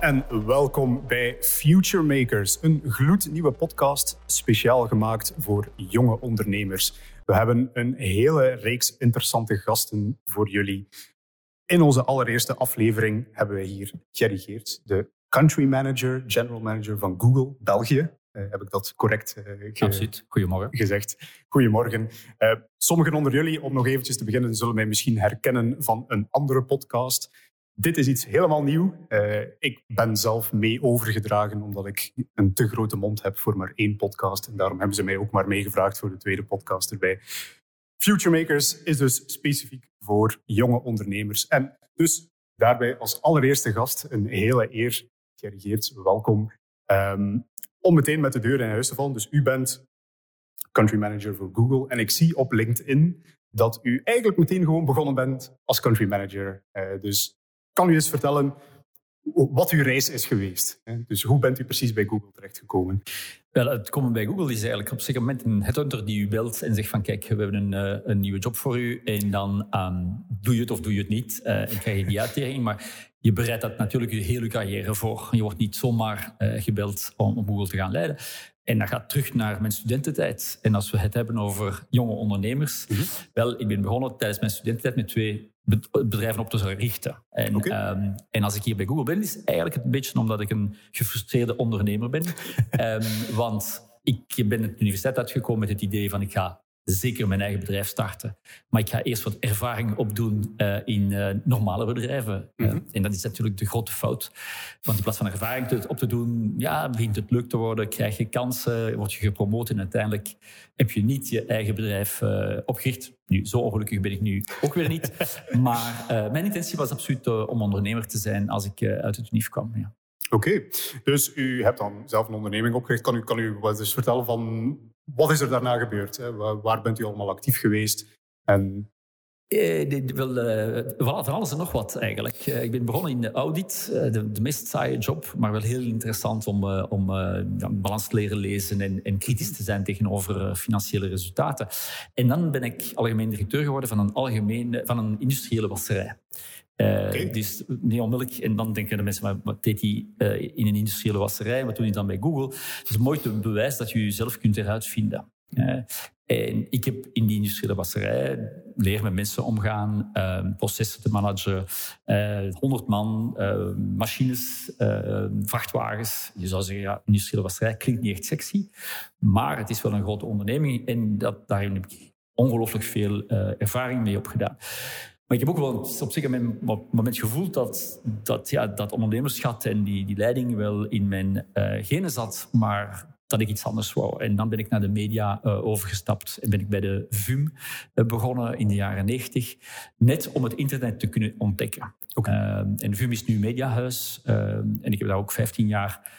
En welkom bij Future Makers, een gloednieuwe podcast speciaal gemaakt voor jonge ondernemers. We hebben een hele reeks interessante gasten voor jullie. In onze allereerste aflevering hebben we hier Thierry Geert, de country manager, general manager van Google België. Uh, heb ik dat correct uh, ge Absoluut. Goedemorgen. gezegd? Goedemorgen. Uh, sommigen onder jullie, om nog eventjes te beginnen, zullen mij misschien herkennen van een andere podcast. Dit is iets helemaal nieuw. Uh, ik ben zelf mee overgedragen omdat ik een te grote mond heb voor maar één podcast. En daarom hebben ze mij ook maar meegevraagd voor de tweede podcast erbij. Future Makers is dus specifiek voor jonge ondernemers. En dus daarbij als allereerste gast een hele eer. Geerts, welkom. Um, om meteen met de deur in huis te vallen. Dus u bent country manager voor Google. En ik zie op LinkedIn dat u eigenlijk meteen gewoon begonnen bent als country manager. Uh, dus kan u eens vertellen wat uw reis is geweest? Dus hoe bent u precies bij Google terechtgekomen? Wel, het komen bij Google is eigenlijk op een zeker moment een headhunter die u belt en zegt van kijk, we hebben een, eh, een nieuwe job voor u en dan um, doe je het of doe je het niet uh, en krijg je die uitdaging. Maar je bereidt dat natuurlijk je hele carrière voor. Je wordt niet zomaar uh, gebeld om, om Google te gaan leiden. En dat gaat terug naar mijn studententijd. En als we het hebben over jonge ondernemers. Mm -hmm. Wel, ik ben begonnen tijdens mijn studententijd met twee bedrijven op te richten. En, okay. um, en als ik hier bij Google ben, is eigenlijk een beetje omdat ik een gefrustreerde ondernemer ben. um, want ik ben de universiteit uitgekomen met het idee van ik ga zeker mijn eigen bedrijf starten. Maar ik ga eerst wat ervaring opdoen uh, in uh, normale bedrijven. Mm -hmm. uh, en dat is natuurlijk de grote fout. Want in plaats van ervaring te, op te doen, ja, begint het leuk te worden, krijg je kansen, word je gepromoot en uiteindelijk heb je niet je eigen bedrijf opgericht. Nu, zo ongelukkig ben ik nu ook weer niet. maar mijn intentie was absoluut om ondernemer te zijn als ik uit het UNIF kwam. Ja. Oké, okay. dus u hebt dan zelf een onderneming opgericht. Kan u, kan u wat eens vertellen van wat is er daarna gebeurd? Hè? Waar, bent u allemaal actief geweest? En... Eh, uh, van alles en nog wat eigenlijk. Uh, ik ben begonnen in de audit, de, de, meest saaie job, maar wel heel interessant om, om balans te leren lezen en, en, kritisch te zijn tegenover financiële resultaten. En dan ben ik algemeen directeur geworden van een, algemeen, van een industriële wasserij. Uh, okay. Dus niet onmiddellijk. En dan denken de mensen, maar wat deed hij uh, in een industriële wasserij? Wat doe je dan bij Google? Het is mooi te bewijs dat je jezelf kunt eruit vinden. Uh, en ik heb in die industriële wasserij leren met mensen omgaan, processen te managen, honderd man, machines, vrachtwagens. Je zou zeggen, ja, industriële wasserij klinkt niet echt sexy, maar het is wel een grote onderneming en dat, daarin heb ik ongelooflijk veel ervaring mee opgedaan. Maar ik heb ook wel op zich een moment gevoeld dat, dat, ja, dat ondernemerschap en die, die leiding wel in mijn uh, genen zat, maar dat ik iets anders wou. En dan ben ik naar de media uh, overgestapt en ben ik bij de VUM uh, begonnen in de jaren 90, net om het internet te kunnen ontdekken. Okay. en de VUM is nu mediahuis en ik heb daar ook 15 jaar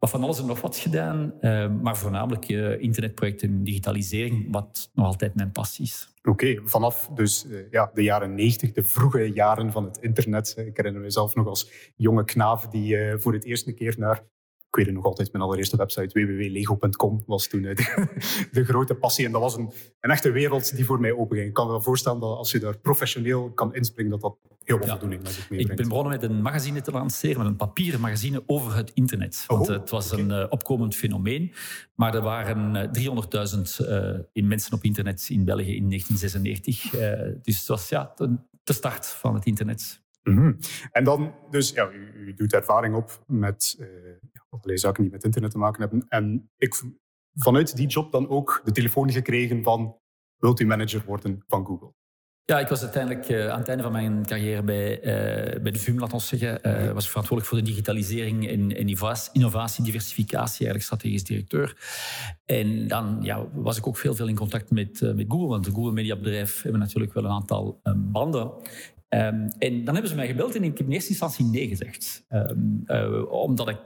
wat van alles en nog wat gedaan, maar voornamelijk internetprojecten en digitalisering, wat nog altijd mijn passie is. Oké, vanaf dus uh, ja, de jaren 90, de vroege jaren van het internet. Ik herinner mezelf nog als jonge knaap die voor het eerste keer naar ik weet het nog altijd, mijn allereerste website www.lego.com was toen de, de, grote passie. En dat was een, een echte wereld die voor mij openging. Ik kan me wel voorstellen dat als je daar professioneel kan inspringen, dat dat heel veel voldoening met zich meebrengt. Ik ben begonnen met een magazine te lanceren, met een papieren magazine over het internet. Want oh, het was okay. een uh, opkomend fenomeen. Maar er waren 300.000 uh, in mensen op internet in België in 1996. Uh, dus het was ja, de, de start van het internet. Mm -hmm. En dan, dus ja, u, u doet ervaring op met uh, allerlei zaken die met internet te maken hebben. En ik vanuit die job dan ook de telefoon gekregen van wilt u manager worden van Google? Ja, ik was uiteindelijk uh, aan het einde van mijn carrière bij, uh, bij de VUM, laat ons zeggen, uh, was ik verantwoordelijk voor de digitalisering en, en innovatie, diversificatie, eigenlijk strategisch directeur. En dan ja, was ik ook veel, veel in contact met, met Google, want de Google Media Bedrijf hebben natuurlijk wel een aantal banden. Um, en dan hebben ze mij gebeld en ik heb in eerste instantie nee gezegd. Um, omdat ik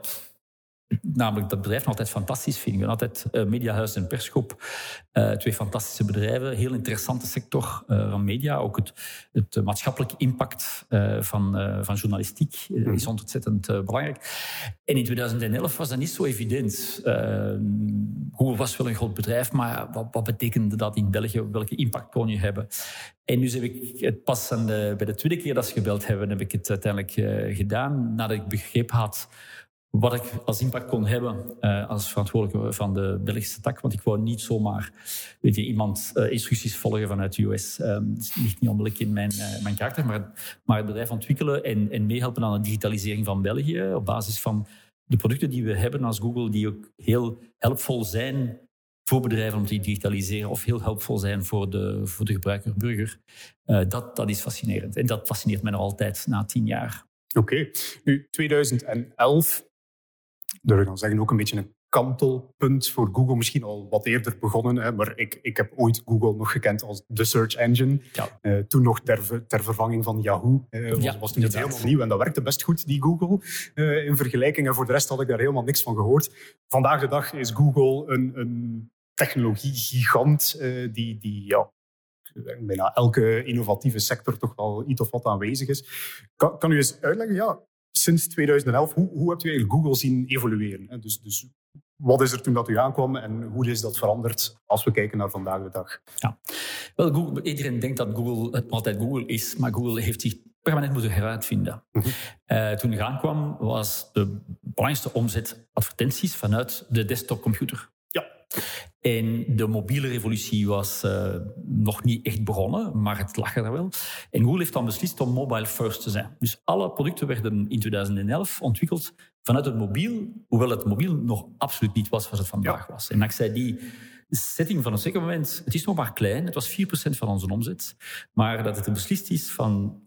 namelijk dat bedrijf altijd fantastisch vind. Ik ben altijd uh, Mediahuis en Persgroep. Uh, twee fantastische bedrijven. Heel interessante sector uh, van media. Ook het, het maatschappelijke impact van, van journalistiek is ontzettend belangrijk. En in 2011 was dat niet zo evident. Google was wel een groot bedrijf, maar wat, wat, betekende dat in België? Welke impact kon je hebben? En dus heb ik het pas aan de, bij de tweede keer dat ze gebeld hebben, heb ik het uiteindelijk gedaan. Nadat ik begrepen had wat ik als impact kon hebben uh, als verantwoordelijke van de Belgische tak. Want ik wou niet zomaar weet je, iemand uh, instructies volgen vanuit de US. Um, ligt niet onmiddellijk in mijn, uh, mijn karakter. Maar, maar het bedrijf ontwikkelen en, en meehelpen aan de digitalisering van België. Op basis van de producten die we hebben als Google, die ook heel helpvol zijn voor bedrijven om te digitaliseren of heel helpvol zijn voor de, voor de gebruiker, burger. dat, dat is fascinerend. En dat fascineert mij nog altijd na tien jaar. Oké, nu 2011 durf ik dan zeggen, ook een beetje een kantelpunt voor Google. Misschien al wat eerder begonnen, hè, maar ik, ik heb ooit Google nog gekend als de search engine. Ja. Uh, toen nog ter, ter, vervanging van Yahoo. Uh, was, ja, was toen iets helemaal nieuw en dat werkte best goed, die Google. Uh, in vergelijking, en voor de rest had ik daar helemaal niks van gehoord. Vandaag de dag is Google een, een technologiegigant die, die ja, bijna elke innovatieve sector toch wel iets of wat aanwezig is. Kan, kan u eens uitleggen, ja, sinds 2011, hoe, hoe hebt u eigenlijk Google zien evolueren? Dus, dus wat is er toen dat u aankwam en hoe is dat veranderd als we kijken naar vandaag de dag? Ja, wel, Google, iedereen denkt dat Google het altijd Google is, maar Google heeft zich permanent moeten heruitvinden. Mm -hmm. toen ik aankwam, was de belangrijkste omzet advertenties vanuit de desktopcomputer. En de mobiele revolutie was uh, nog niet echt begonnen, maar het lag er wel. En Google heeft dan beslist om mobile first te zijn. Dus alle producten werden in 2011 ontwikkeld vanuit het mobiel, hoewel het mobiel nog absoluut niet was wat het vandaag was. En ik zei die setting van een zeker moment, het is nog maar klein, het was 4% van onze omzet, maar dat het beslist is van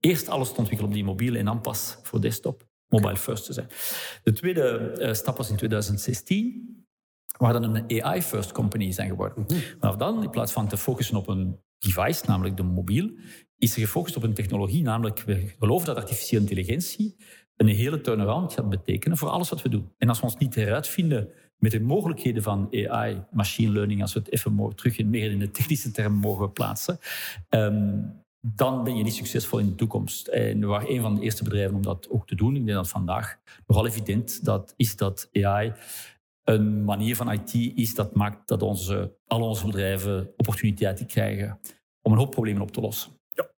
eerst alles te ontwikkelen op die mobiel en dan pas voor desktop mobile first te zijn. De tweede uh, stap was in 2016 waar dan een AI-first company zijn geworden. Mm Vanaf dan, in plaats van te focussen op een device, namelijk de mobiel, is er gefocust op een technologie, namelijk we geloven dat artificiële intelligentie een hele turnaround gaat betekenen voor alles wat we doen. En als we ons niet heruitvinden met de mogelijkheden van AI, machine learning, als we het even terug in, meer in de technische term mogen plaatsen, um, dan ben je niet succesvol in de toekomst. En we waren een van de eerste bedrijven om dat ook te doen. Ik denk dat vandaag nogal evident dat is dat AI een manier van IT is dat maakt dat onze, al onze bedrijven opportuniteiten krijgen om een hoop problemen op te lossen. Ja.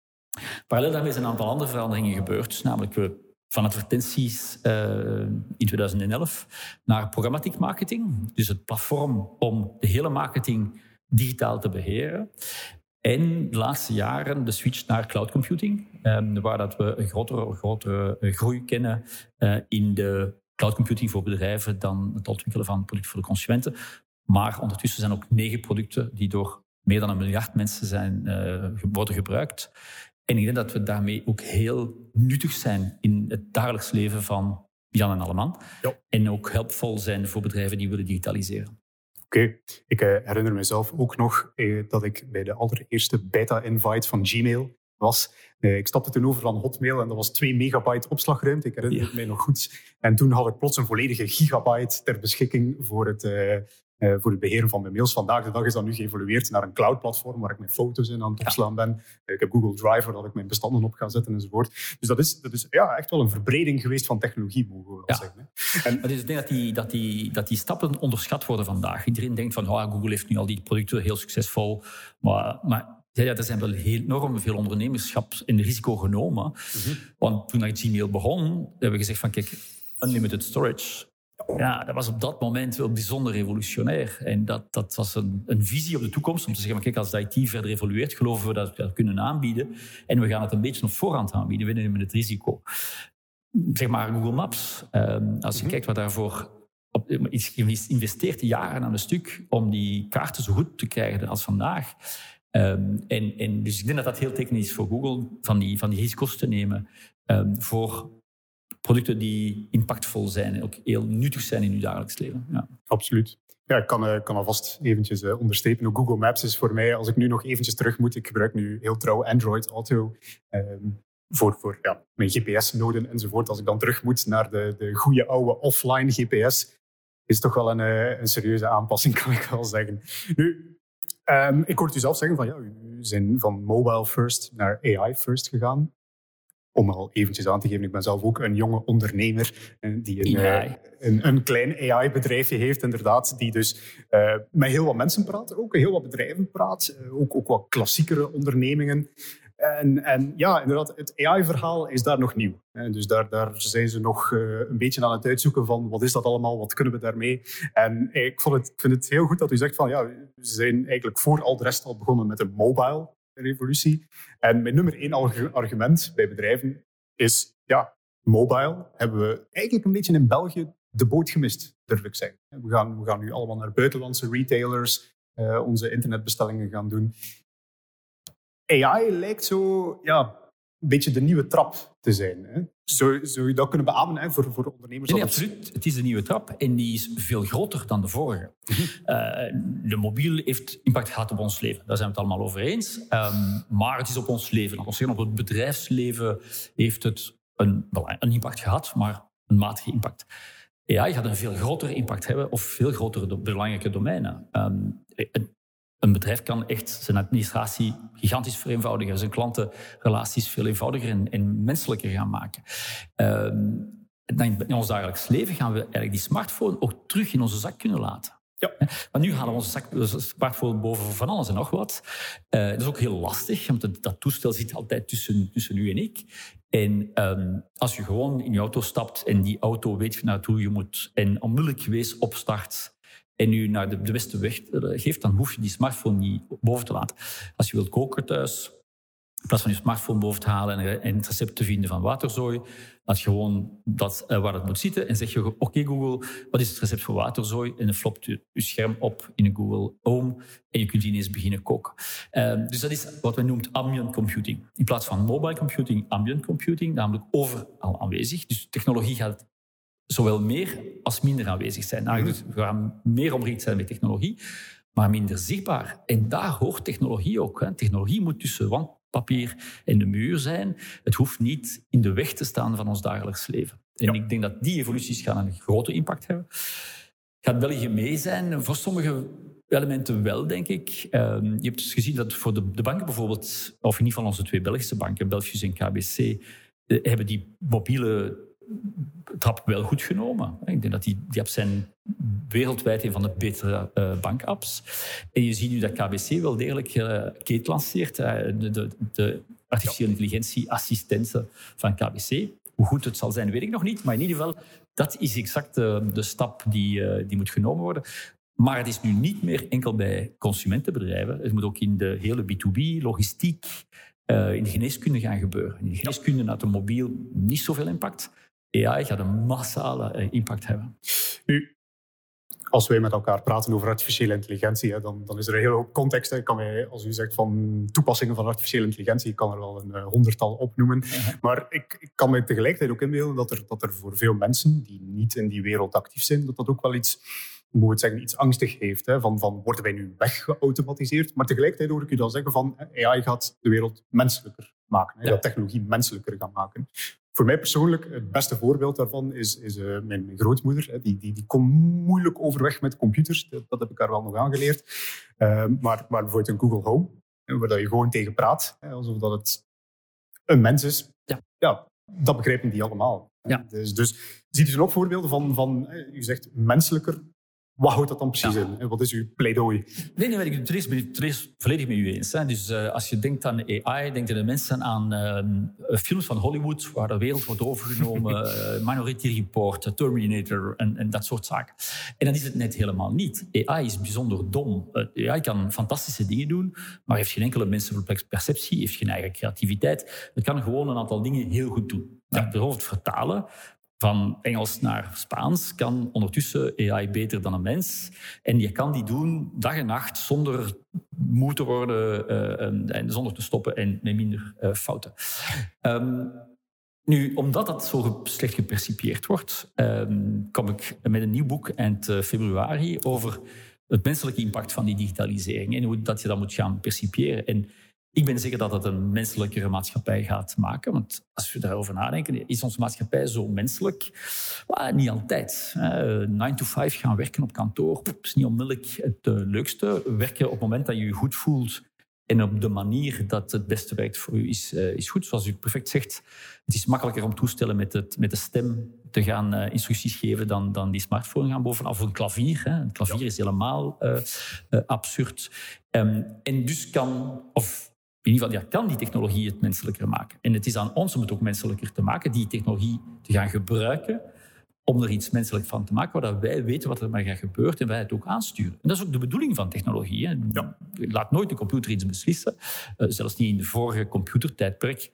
Parallel daarmee zijn een aantal andere veranderingen gebeurd. Namelijk we van advertenties uh, in 2011 naar programmatic marketing. Dus het platform om de hele marketing digitaal te beheren. En de laatste jaren de switch naar cloud computing, um, waar dat we een grotere, grotere groei kennen uh, in de cloud computing voor bedrijven dan het ontwikkelen van producten voor de consumenten. Maar ondertussen zijn ook negen producten die door meer dan een miljard mensen zijn, uh, worden gebruikt. En ik denk dat we daarmee ook heel nuttig zijn in het dagelijks leven van Jan en Alleman. Ja. En ook helpvol zijn voor bedrijven die willen digitaliseren. Oké, ik uh, herinner mezelf ook nog uh, dat ik bij de allereerste beta-invite van Gmail was. Uh, ik stapte toen over van Hotmail en dat was 2 megabyte opslagruimte. Ik herinner het mij nog goed. En toen had ik plots een volledige gigabyte ter beschikking voor het, uh, uh, voor het beheren van mijn mails. Vandaag de dag is dat nu geëvolueerd naar een cloud-platform waar ik mijn foto's in aan het opslaan ben. ik heb Google Drive waar ik mijn bestanden op ga zetten enzovoort. Dus dat is, dat is ja, echt wel een verbreding geweest van technologie, mogen we wel zeggen. Hè. En, dus ik denk dat die, dat, die, dat die stappen onderschat worden vandaag. Iedereen denkt van oh, Google heeft nu al die producten heel succesvol. Maar, maar ja, ja, er zijn wel heel enorm veel ondernemerschap en risico genomen. Mhm. Want toen ik Gmail begon, hebben we gezegd van kijk, unlimited storage. Ja, dat was op dat moment wel bijzonder revolutionair. En dat, dat was een, een visie op de toekomst om te zeggen, van, kijk, als de IT verder evolueert, geloven we dat we dat kunnen aanbieden. En we gaan het een beetje op voorhand aanbieden, we nemen het risico. Zeg maar Google Maps, ehm, als je mhm. kijkt wat daarvoor op, is geïnvesteerd jaren aan een stuk om die kaarten zo goed te krijgen als vandaag. Um, en, en, dus ik denk dat dat heel technisch is voor Google, van die, van die risico's te nemen um, voor producten die impactvol zijn en ook heel nuttig zijn in uw dagelijks leven. Ja. Absoluut. Ja, ik kan, uh, kan alvast eventjes uh, onderstrepen. Google Maps is voor mij, als ik nu nog eventjes terug moet, ik gebruik nu heel trouw Android Auto. Um, voor, voor ja, mijn GPS-noden enzovoort. Als ik dan terug moet naar de, de goede oude offline GPS, is toch wel een, eh, een serieuze aanpassing, kan ik wel zeggen. Nu, um, ik hoorde u zelf zeggen van ja, u zijn van mobile first naar AI first gegaan. Om al eventjes aan te geven, ik ben zelf ook een jonge ondernemer eh, die een, uh, een, een, klein AI-bedrijfje heeft, inderdaad, die dus uh, met heel wat mensen praat, ook heel wat bedrijven praat, ook, ook wat klassiekere ondernemingen. En, en ja, inderdaad, het AI-verhaal is daar nog nieuw. Dus daar, daar zijn ze nog uh, een beetje aan het uitzoeken van wat is dat allemaal, wat kunnen we daarmee. En ik, vond het, vind het heel goed dat u zegt van ja, we zijn eigenlijk voor al de rest al begonnen met een mobile revolutie. En mijn nummer één argument bij bedrijven is ja, mobile hebben we eigenlijk een beetje in België de boot gemist, durf ik zeggen. We gaan, we gaan nu allemaal naar buitenlandse retailers, uh, onze internetbestellingen gaan doen. AI lijkt zo ja, een beetje de nieuwe trap te zijn. Hè? Zou, zou je dat kunnen beamen hè, voor, voor ondernemers? Nee, absoluut. Het is de nieuwe trap en die is veel groter dan de vorige. Mhm. Eh, de mobiel heeft impact gehad op ons leven. Daar zijn we het allemaal over eens. Um, maar het is op ons leven. Als op het bedrijfsleven heeft het een, een impact gehad, maar een matige impact. AI gaat een veel grotere impact hebben of veel grotere belangrijke domeinen. Um, een bedrijf kan echt zijn administratie gigantisch vereenvoudigen, zijn klantenrelaties veel eenvoudiger en, en menselijker gaan maken. Um, in ons dagelijks leven gaan we eigenlijk die smartphone ook terug in onze zak kunnen laten. Ja. Maar nu halen we onze zak, smartphone boven van alles en nog wat. Uh, dat is ook heel lastig, want dat toestel zit altijd tussen, tussen u en ik. En um, als je gewoon in je auto stapt en die auto weet naartoe je moet en onmiddellijk wees opstart en u naar de, beste weg eh, geeft, dan hoef je die smartphone niet boven te laten. Als je wilt koken thuis, in plaats van je smartphone boven te halen en, en het recept te vinden van waterzooi, laat je gewoon dat, uh, waar het moet zitten en zeg je, oké Google, wat is het recept voor waterzooi? En dan flopt je, je scherm op in een Google Home en je kunt ineens beginnen koken. Uh, dus dat is wat men noemt ambient computing. In plaats van mobile computing, ambient computing, namelijk overal aanwezig. Dus technologie gaat zowel meer als minder aanwezig zijn. Nou, dus we gaan meer omringd zijn met technologie, maar minder zichtbaar. En daar hoort technologie ook. Hè. Technologie moet tussen wandpapier en de muur zijn. Het hoeft niet in de weg te staan van ons dagelijks leven. En ik denk dat die evoluties gaan een grote impact hebben. Gaat België mee zijn? Voor sommige elementen wel, denk ik. Uh, je hebt dus gezien dat voor de, de, banken bijvoorbeeld, of in ieder geval onze twee Belgische banken, Belgius en KBC, eh, hebben die mobiele trap wel goed genomen. Ik denk dat die, die zijn wereldwijd een van de betere uh, bankapps. En je ziet nu dat KBC wel degelijk uh, lanceert, uh, de, de, de, artificiële intelligentie-assistenten van KBC. Hoe goed het zal zijn, weet ik nog niet. Maar in ieder geval, dat is exact de, de stap die, die moet genomen worden. Maar het is nu niet meer enkel bij consumentenbedrijven. Het moet ook in de hele B2B, logistiek, in de geneeskunde gaan gebeuren. In de geneeskunde mobiel niet zoveel impact. AI gaat een massale eh, impact hebben. Nu, als wij met elkaar praten over artificiële intelligentie, dan, dan is er een hele hoop context. Hè. Kan wij, als u zegt van toepassingen van artificiële intelligentie, ik kan er wel een uh, honderdtal opnoemen. Maar ik, ik, kan me tegelijkertijd ook inbeelden dat er, dat er voor veel mensen die niet in die wereld actief zijn, dat dat ook wel iets, moet het zeggen, iets angstig heeft. Hè. Van, van worden wij nu weggeautomatiseerd? Maar tegelijkertijd hoor ik u dan zeggen van AI gaat de wereld menselijker maken. Hè. Dat technologie menselijker gaan maken. Voor mij persoonlijk, het beste voorbeeld daarvan is, is uh, mijn, grootmoeder. Die, die, die kon moeilijk overweg met computers. Dat, dat heb ik haar wel nog aangeleerd. Uh, maar, maar bijvoorbeeld een Google Home, waar je gewoon tegen praat, alsof dat het een mens is. Ja. ja dat begrijpen die allemaal. Ja. Dus, dus ziet u er ook voorbeelden van, van, u zegt menselijker wat houdt dat dan precies in? En wat is uw pleidooi? Nee, nee, ik ben het is volledig met u eens. Hè. Dus uh, als je denkt aan AI, denken de mensen aan uh, films van Hollywood, waar de wereld wordt overgenomen, uh, Minority Report, Terminator en, en, dat soort zaken. En dan is het net helemaal niet. AI is bijzonder dom. AI kan fantastische dingen doen, maar heeft geen enkele menselijke perceptie, heeft geen eigen creativiteit. Het kan gewoon een aantal dingen heel goed doen. Ja. Bijvoorbeeld vertalen van Engels naar Spaans kan ondertussen AI beter dan een mens. En je kan die doen dag en nacht zonder moe te worden uh, en zonder te stoppen en met minder uh, fouten. Um, nu, omdat dat zo slecht gepercipieerd wordt, um, kom ik met een nieuw boek eind februari over het menselijke impact van die digitalisering en hoe dat je dat moet gaan percipiëren. En Ik ben zeker dat het een menselijkere maatschappij gaat maken. Want als we daarover nadenken, is onze maatschappij zo menselijk? niet altijd. Nine to five gaan werken op kantoor is niet onmiddellijk het leukste. Werken op het moment dat je je goed voelt en op de manier dat het beste werkt voor u is, uh, is goed. Zoals u perfect zegt, het is makkelijker om toestellen met, het, met de stem te gaan uh, instructies geven dan, dan die smartphone gaan bovenaf. Een klavier. Hè. Een klavier is helemaal uh, absurd. Um, en dus kan, of in ieder geval, ja, kan die technologie het menselijker maken. En het is aan ons om het ook menselijker te maken, die technologie te gaan gebruiken om er iets menselijk van te maken, waar wij weten wat er maar gaat gebeuren en wij het ook aansturen. En dat is ook de bedoeling van technologie. Hè. Ja. Laat nooit de computer iets beslissen. Uh, zelfs niet in de vorige computertijdperk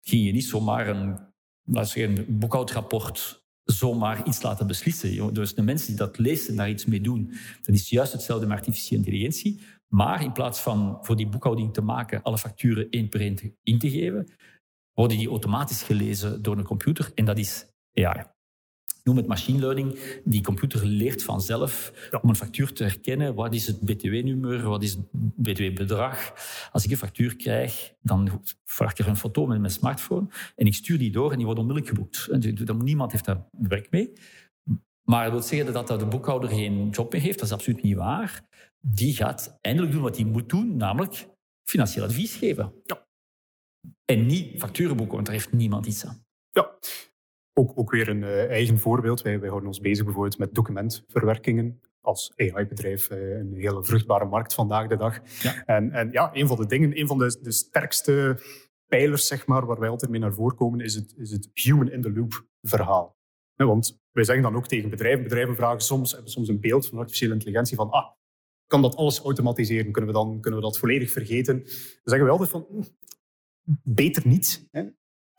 ging je niet zomaar een, laat zeggen, een boekhoudrapport zomaar iets laten beslissen. Dus de mensen die dat lezen en daar iets mee doen, dat is juist hetzelfde met artificiële intelligentie. Maar in plaats van voor die boekhouding te maken, alle facturen één per één in te geven, worden die automatisch gelezen door een computer. En dat is ja, noem het machine learning. Die computer leert vanzelf om een factuur te herkennen. Wat is het BTW-nummer? Wat is het BTW-bedrag? Als ik een factuur krijg, dan vraag ik er een foto met mijn smartphone en ik stuur die door en die wordt onmiddellijk geboekt. Niemand heeft daar werk mee. Maar dat wil zeggen dat de boekhouder geen job meer heeft. Dat is absoluut niet waar. Die gaat eindelijk doen wat hij moet doen, namelijk financieel advies geven. Ja. En niet facturen boeken, want daar heeft niemand iets aan. Ja, ook, ook weer een uh, eigen voorbeeld. Wij, wij houden ons bezig bijvoorbeeld met documentverwerkingen. Als AI-bedrijf eh, een hele vruchtbare markt vandaag de dag. Ja. En, en ja, een van de dingen, een van de, de sterkste pijlers, zeg maar, waar wij altijd mee naar voren komen, is het, is het human in the loop verhaal. want wij zeggen dan ook tegen bedrijven, bedrijven vragen soms, hebben soms een beeld van artificiële intelligentie van, ah, kan dat alles automatiseren? Kunnen we, dan, kunnen we dat volledig vergeten? Dan zeggen we altijd van, hm, beter niet. Hè?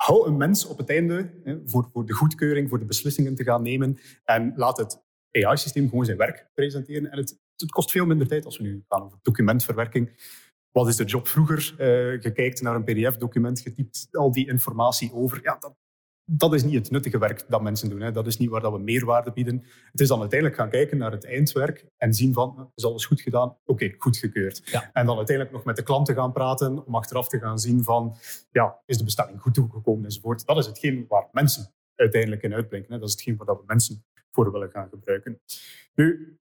hou een mens op het einde hè, voor, voor de goedkeuring, voor de beslissingen te gaan nemen. En laat het AI-systeem gewoon zijn werk presenteren. En het, het, kost veel minder tijd als we nu gaan over documentverwerking. Wat is de job vroeger? Uh, kijkt naar een pdf-document, je typt al die informatie over. Ja, dat, dat is niet het nuttige werk dat mensen doen. Hè. Dat is niet waar dat we meerwaarde bieden. Het is dan uiteindelijk gaan kijken naar het eindwerk en zien van, is alles goed gedaan? Oké, goed gekeurd. En dan uiteindelijk nog met de klanten gaan praten om achteraf te gaan zien van, ja, is de bestelling goed toegekomen enzovoort. Dat is hetgeen waar mensen uiteindelijk in uitblinken. Hè. Dat is hetgeen waar we mensen voor willen gaan gebruiken. Nu,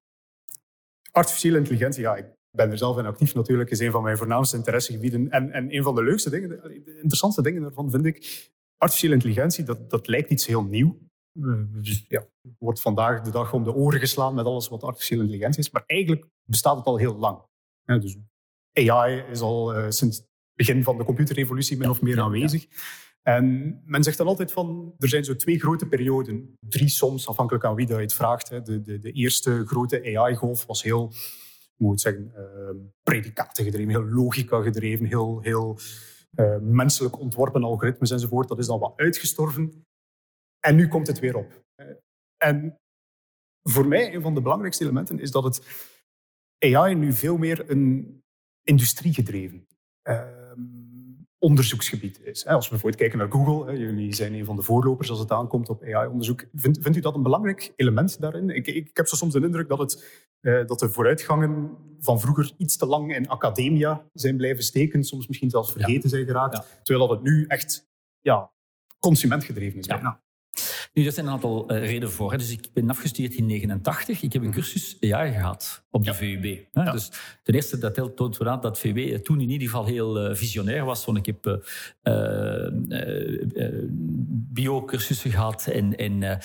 artificiële intelligentie, ja, ik ben er zelf in actief natuurlijk, is een van mijn voornaamste interessegebieden. En, en een van de leukste dingen, de interessantste dingen daarvan vind ik, artificiële intelligentie, dat, dat lijkt iets heel nieuw. Dus, ja, wordt vandaag de dag om de oren geslaan met alles wat artificiële intelligentie is. Maar eigenlijk bestaat het al heel lang. dus AI is al uh, sinds het begin van de computerrevolutie min of meer aanwezig. En men zegt dan altijd van, er zijn zo twee grote perioden. Drie soms, afhankelijk aan wie dat je het vraagt. De, de, de eerste grote AI-golf was heel, moet zeggen, uh, predicaten gedreven, heel logica gedreven, heel, heel uh, menselijk ontworpen algoritmes enzovoort, dat is dan wat uitgestorven. En nu komt het weer op. Uh, en voor mij, een van de belangrijkste elementen is dat het AI nu veel meer een industriegedreven uh, onderzoeksgebied is. Als we bijvoorbeeld kijken naar Google, jullie zijn een van de voorlopers als het aankomt op AI-onderzoek. Vindt, vindt u dat een belangrijk element daarin? Ik, ik, heb zo soms de indruk dat, het, eh, dat de vooruitgangen van vroeger iets te lang in academia zijn blijven steken, soms misschien zelfs vergeten zijn geraakt, terwijl dat het nu echt ja, consumentgedreven is. Ja. Nu, er zijn een aantal uh, redenen voor. Hè. Dus ik ben afgestudeerd in 1989. Ik heb een cursus AI gehad op de VUB. Hè. Dus ten eerste, dat toont wel aan dat VUB toen in ieder geval heel uh, visionair was. Want ik heb uh, biocursussen gehad en, en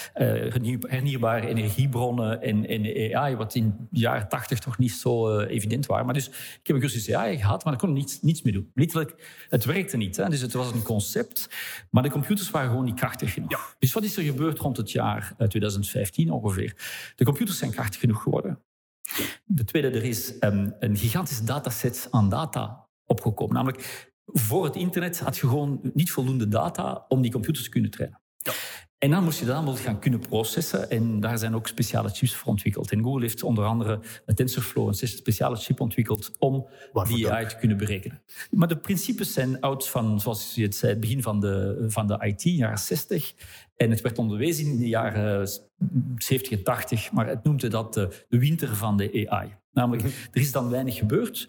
hernieuwbare energiebronnen en, en AI, wat in de jaren 80 toch niet zo evident waren. Maar dus ik heb een cursus AI gehad, maar ik kon niets, niets mee doen. Letterlijk, het werkte niet. Hè. Dus het was een concept, maar de computers waren gewoon niet krachtig genoeg. Dus wat is er gebeurd rond het jaar 2015 eh, ongeveer? De computers zijn krachtig genoeg geworden. De tweede, er is um, een gigantische dataset aan data opgekomen. Namelijk, voor het internet had je gewoon niet voldoende data om die computers te kunnen trainen. En dan moest je dat allemaal gaan kunnen processen. En daar zijn ook speciale chips voor ontwikkeld. En Google heeft onder andere met TensorFlow een speciale chip ontwikkeld om die AI te kunnen berekenen. Maar de principes zijn oud van, zoals je het zei, het begin van de, van de IT, jaren 60. En het werd onderwezen in de jaren 70 en 80, maar het noemde dat de, de winter van de AI. Namelijk, er is dan weinig gebeurd.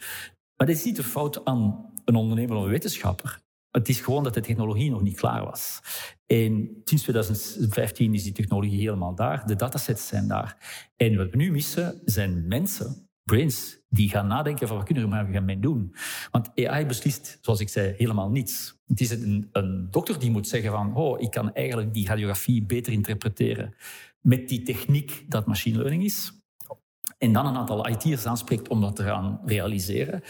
Maar dat is niet de fout aan een ondernemer of een wetenschapper. Het is gewoon dat de technologie nog niet klaar was. En sinds 2015 is die technologie helemaal daar. De datasets zijn daar. En wat we nu missen zijn mensen, brains, die gaan nadenken van wat kunnen we gaan mee doen. Want AI beslist, zoals ik zei, helemaal niets. Het is een, een dokter die moet zeggen van, oh, ik kan eigenlijk die radiografie beter interpreteren met die techniek dat machine learning is. En dan een aantal IT'ers aanspreekt om dat te gaan realiseren.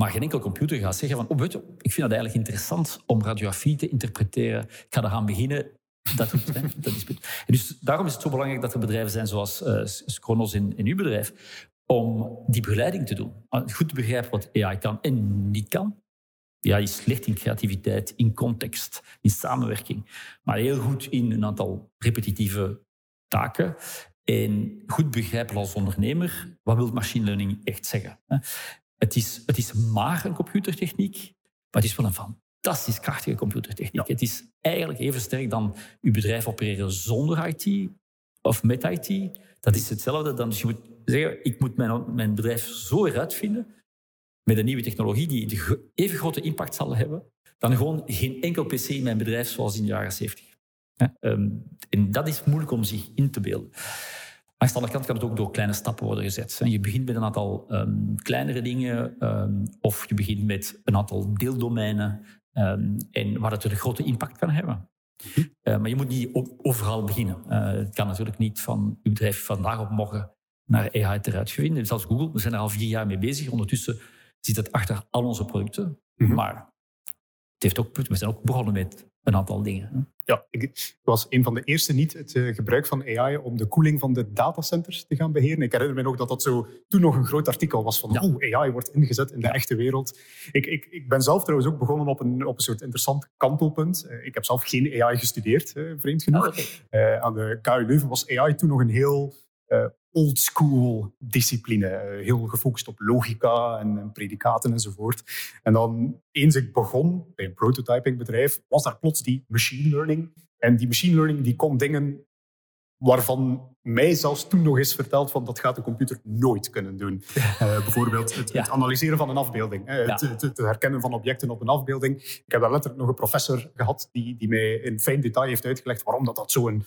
Maar geen enkel computer gaat zeggen van, oh, weet je, ik vind het eigenlijk interessant om radiografie te interpreteren. Ik ga eraan beginnen. Dat, doet, dat is dus daarom is het zo belangrijk dat er bedrijven zijn zoals uh, Scronos in, in uw bedrijf, om die begeleiding te doen. Goed te begrijpen wat AI kan en niet kan. Ja, is slecht in creativiteit, in context, in samenwerking. Maar heel goed in een aantal repetitieve taken. En goed begrijpen als ondernemer, wat wil machine learning echt zeggen? Het is, het is maar een computertechniek, maar het is wel een fantastisch krachtige computertechniek. Het is eigenlijk even sterk dan uw bedrijf opereren zonder IT of met IT. Dat is hetzelfde dan dus je moet zeggen, ik moet mijn, mijn bedrijf zo eruit vinden met een nieuwe technologie die even grote impact zal hebben dan gewoon geen enkel PC in mijn bedrijf zoals in de jaren 70. Ehm, en dat is moeilijk om zich in te beelden. Aan de andere kant kan het ook door kleine stappen worden gezet. Je begint met een aantal um, kleinere dingen, um, of je begint met een aantal deeldomeinen, um, en waar het een grote impact kan hebben. Uh, maar je moet niet overal beginnen. Uh, het kan natuurlijk niet van je bedrijf vandaag op morgen naar AI eruit vinden. Zelfs Google, we zijn er al vier jaar mee bezig. Ondertussen zit het achter al onze producten. Mm -hmm. Maar het heeft ook, we zijn ook begonnen met een aantal dingen. Ja, ik was een van de eerste niet het uh, gebruik van AI om de koeling van de datacenters te gaan beheren. Ik herinner me nog dat dat zo toen nog een groot artikel was van ja. AI wordt ingezet in de echte wereld. Ik, ik, ik ben zelf trouwens ook begonnen op een, op een soort interessant kantelpunt. Uh, ik heb zelf geen AI gestudeerd, uh, vreemd genoeg. Oh, okay. aan de KU Leuven was AI toen nog een heel oldschool discipline. Eh, heel gefocust op logica en, predicaten enzovoort. En dan, eens ik begon bij een prototypingbedrijf, was daar plots die machine learning. En die machine learning die kon dingen waarvan mij zelfs toen nog eens verteld van dat gaat de computer nooit kunnen doen. Uh, bijvoorbeeld het, het, analyseren van een afbeelding. Hè, het, het, het, herkennen van objecten op een afbeelding. Ik heb daar letterlijk nog een professor gehad die, die mij in fijn detail heeft uitgelegd waarom dat, dat zo'n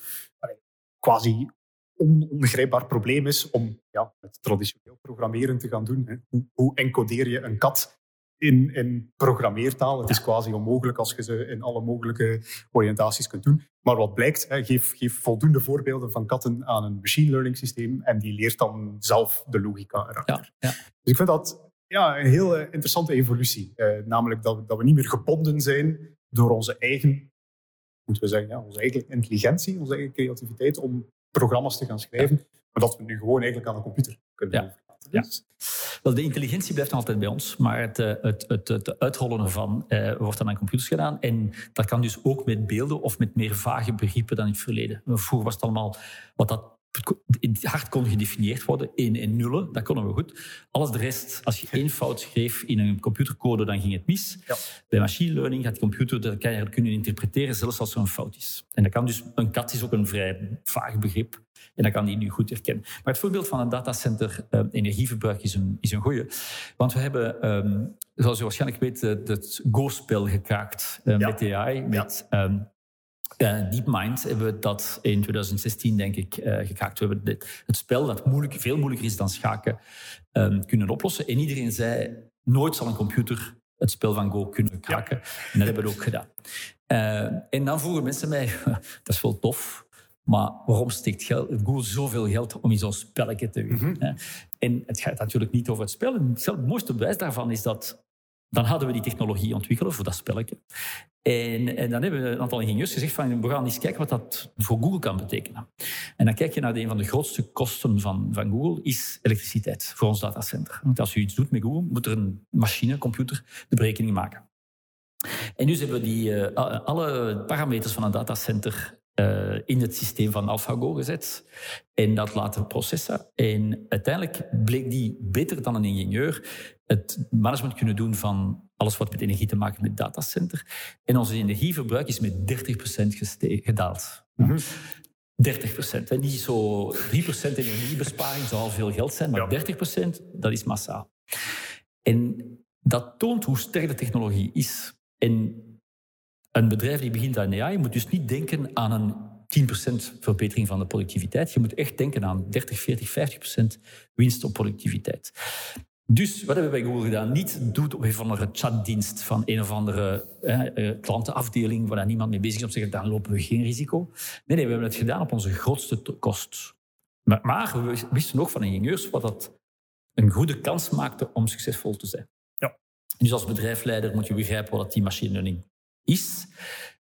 quasi onbegrijpbaar probleem is om ja, met traditioneel programmeren te gaan doen. Hè. Hoe, hoe, encodeer je een kat in, in programmeertaal? Het is quasi onmogelijk als je ze in alle mogelijke oriëntaties kunt doen. Maar wat blijkt, hè, geef, geef voldoende voorbeelden van katten aan een machine learning systeem en die leert dan zelf de logica erachter. Ja, ja. Dus ik vind dat ja, een heel eh, interessante evolutie. Eh, namelijk dat, dat we niet meer gebonden zijn door onze eigen moeten we zeggen, ja, onze eigen intelligentie, onze eigen creativiteit om programma's te gaan schrijven, maar dat we nu gewoon eigenlijk aan de computer kunnen ja. Ja. Wel, de intelligentie blijft altijd bij ons, maar het, eh, het, het, het uitrollen ervan uh, wordt dan aan computers gedaan. En dat kan dus ook met beelden of met meer vage begrippen dan in het verleden. Vroeger was het allemaal wat dat hard kon gedefinieerd worden, 1 en nullen, dat konden we goed. Alles de rest, als je één fout schreef in een computercode, dan ging het mis. Ja. Bij machine learning gaat de computer dat kan je kunnen interpreteren, zelfs als er een fout is. En dat kan dus, een kat is ook een vrij vaag begrip. En dat kan die nu goed herkennen. Maar het voorbeeld van een datacenter uh, energieverbruik is een, is een goeie. Want we hebben, um, zoals je waarschijnlijk weet, het Go-spel gekraakt ja. met AI. Met, ja. Uh, DeepMind hebben we dat in 2016, denk ik, uh, gekraakt. We hebben dit, het spel, dat moeilijk, veel moeilijker is dan schaken, um, kunnen oplossen. En iedereen zei, nooit zal een computer het spel van Go kunnen kraken. Ja. En dat hebben we ook gedaan. Uh, en dan vroegen mensen mij, dat is wel tof, maar waarom steekt Google zoveel geld om in zo'n spelletje te winnen? Mm -hmm. En het gaat natuurlijk niet over het spel. Het mooiste bewijs daarvan is dat dan hadden we die technologie ontwikkeld voor dat spelletje. En, en, dan hebben we een aantal ingenieurs gezegd van we gaan eens kijken wat dat voor Google kan betekenen. En dan kijk je naar de, een van de grootste kosten van, van Google, is elektriciteit voor ons datacenter. Als je iets doet met Google, moet er een machine, een computer, de berekening maken. En dus hebben we die, uh, alle parameters van een datacenter uh, in het systeem van AlphaGo gezet en dat laten processen. En uiteindelijk bleek die beter dan een ingenieur het management kunnen doen van alles wat met energie te maken met datacenter. En onze energieverbruik is met 30% gedaald. Mm -hmm. 30 procent. Niet zo 3 procent energiebesparing zou al veel geld zijn, maar ja. 30 procent, dat is massaal. En Dat toont hoe sterk de technologie is. En een bedrijf die begint aan AI moet dus niet denken aan een 10% verbetering van de productiviteit. Je moet echt denken aan 30, 40, 50% winst op productiviteit. Dus wat hebben wij bij Google gedaan? Niet doet op een of andere chatdienst van een of andere eh, klantenafdeling waar niemand mee bezig is om te zeggen, dan lopen we geen risico. Nee, nee, we hebben het gedaan op onze grootste kost. Maar, maar we wisten ook van ingenieurs wat dat een goede kans maakte om succesvol te zijn. Ja. Dus als bedrijfsleider moet je begrijpen wat die machine learning is.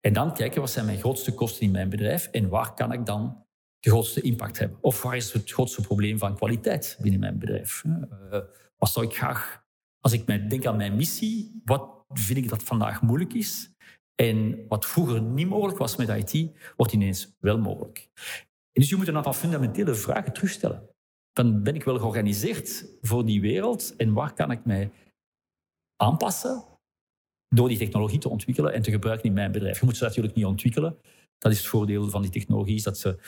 En dan kijken, wat zijn mijn grootste kosten in mijn bedrijf en waar kan ik dan de grootste impact hebben? Of waar is het grootste probleem van kwaliteit binnen mijn bedrijf? Uh, wat ik graag, als ik denk aan mijn missie, wat vind ik dat vandaag moeilijk is? En wat vroeger niet mogelijk was met IT, wordt ineens wel mogelijk. En dus je moet een aantal fundamentele vragen terugstellen. Dan ben ik wel georganiseerd voor die wereld en waar kan ik mij aanpassen door die technologie te ontwikkelen en te gebruiken in mijn bedrijf. Je moet ze natuurlijk niet ontwikkelen. Dat is het voordeel van die technologie, is dat ze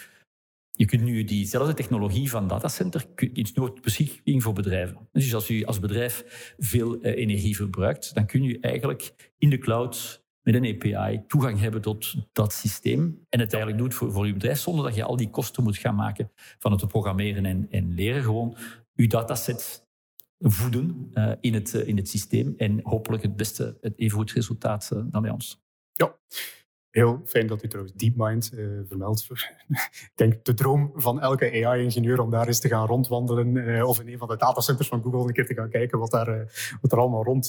je kunt nu diezelfde technologie van datacenter iets nooit beschikking voor bedrijven. Dus als u als bedrijf veel eh, energie verbruikt, dan kun je eigenlijk in de cloud met een API toegang hebben tot dat systeem en het eigenlijk doet voor, voor uw bedrijf zonder dat je al die kosten moet gaan maken van het programmeren en, en leren. Gewoon uw dataset voeden uh, in, het, uh, in het systeem en hopelijk het beste, het even goed resultaat dan bij ons. Ja, Heel fijn dat u trouwens DeepMind uh, vermeldt. ik denk de droom van elke AI-ingenieur om daar eens te gaan rondwandelen uh, of in een van de datacenters van Google een keer te gaan kijken wat, daar, uh, wat er allemaal rond,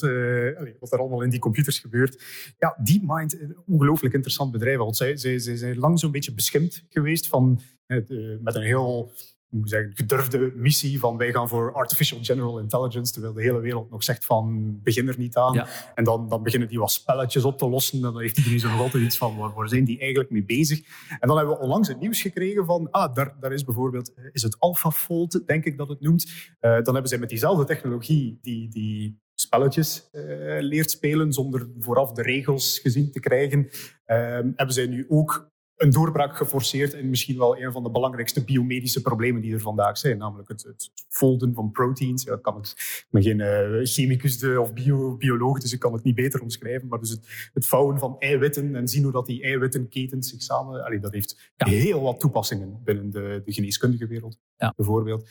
wat er allemaal in die computers gebeurt. Ja, DeepMind, een ongelooflijk interessant bedrijf. Want zij, zij, zij zijn lang zo'n beetje beschimd geweest van, met een heel moet zeggen, gedurfde missie van wij gaan voor artificial general intelligence, terwijl de hele wereld nog zegt van begin er niet aan. En dan, dan beginnen die wat spelletjes op te lossen en dan heeft iedereen zo nog altijd iets van waar, waar, zijn die eigenlijk mee bezig. En dan hebben we onlangs het nieuws gekregen van ah, daar, daar is bijvoorbeeld, eh, is het AlphaFold, denk ik dat het noemt. Uh, dan hebben zij met diezelfde technologie die, die spelletjes uh, leert spelen zonder vooraf de regels gezien te krijgen. Uh, hebben zij nu ook een doorbraak geforceerd in misschien wel een van de belangrijkste biomedische problemen die er vandaag zijn. Namelijk het, het folden van proteins. Ja, kan het, ik ben geen uh, chemicus of bio, bioloog, dus ik kan het niet beter omschrijven. Maar dus het, het vouwen van eiwitten en zien hoe dat die eiwittenketens zich samen... Allee, dat heeft heel wat toepassingen binnen de, de geneeskundige wereld, ja. bijvoorbeeld.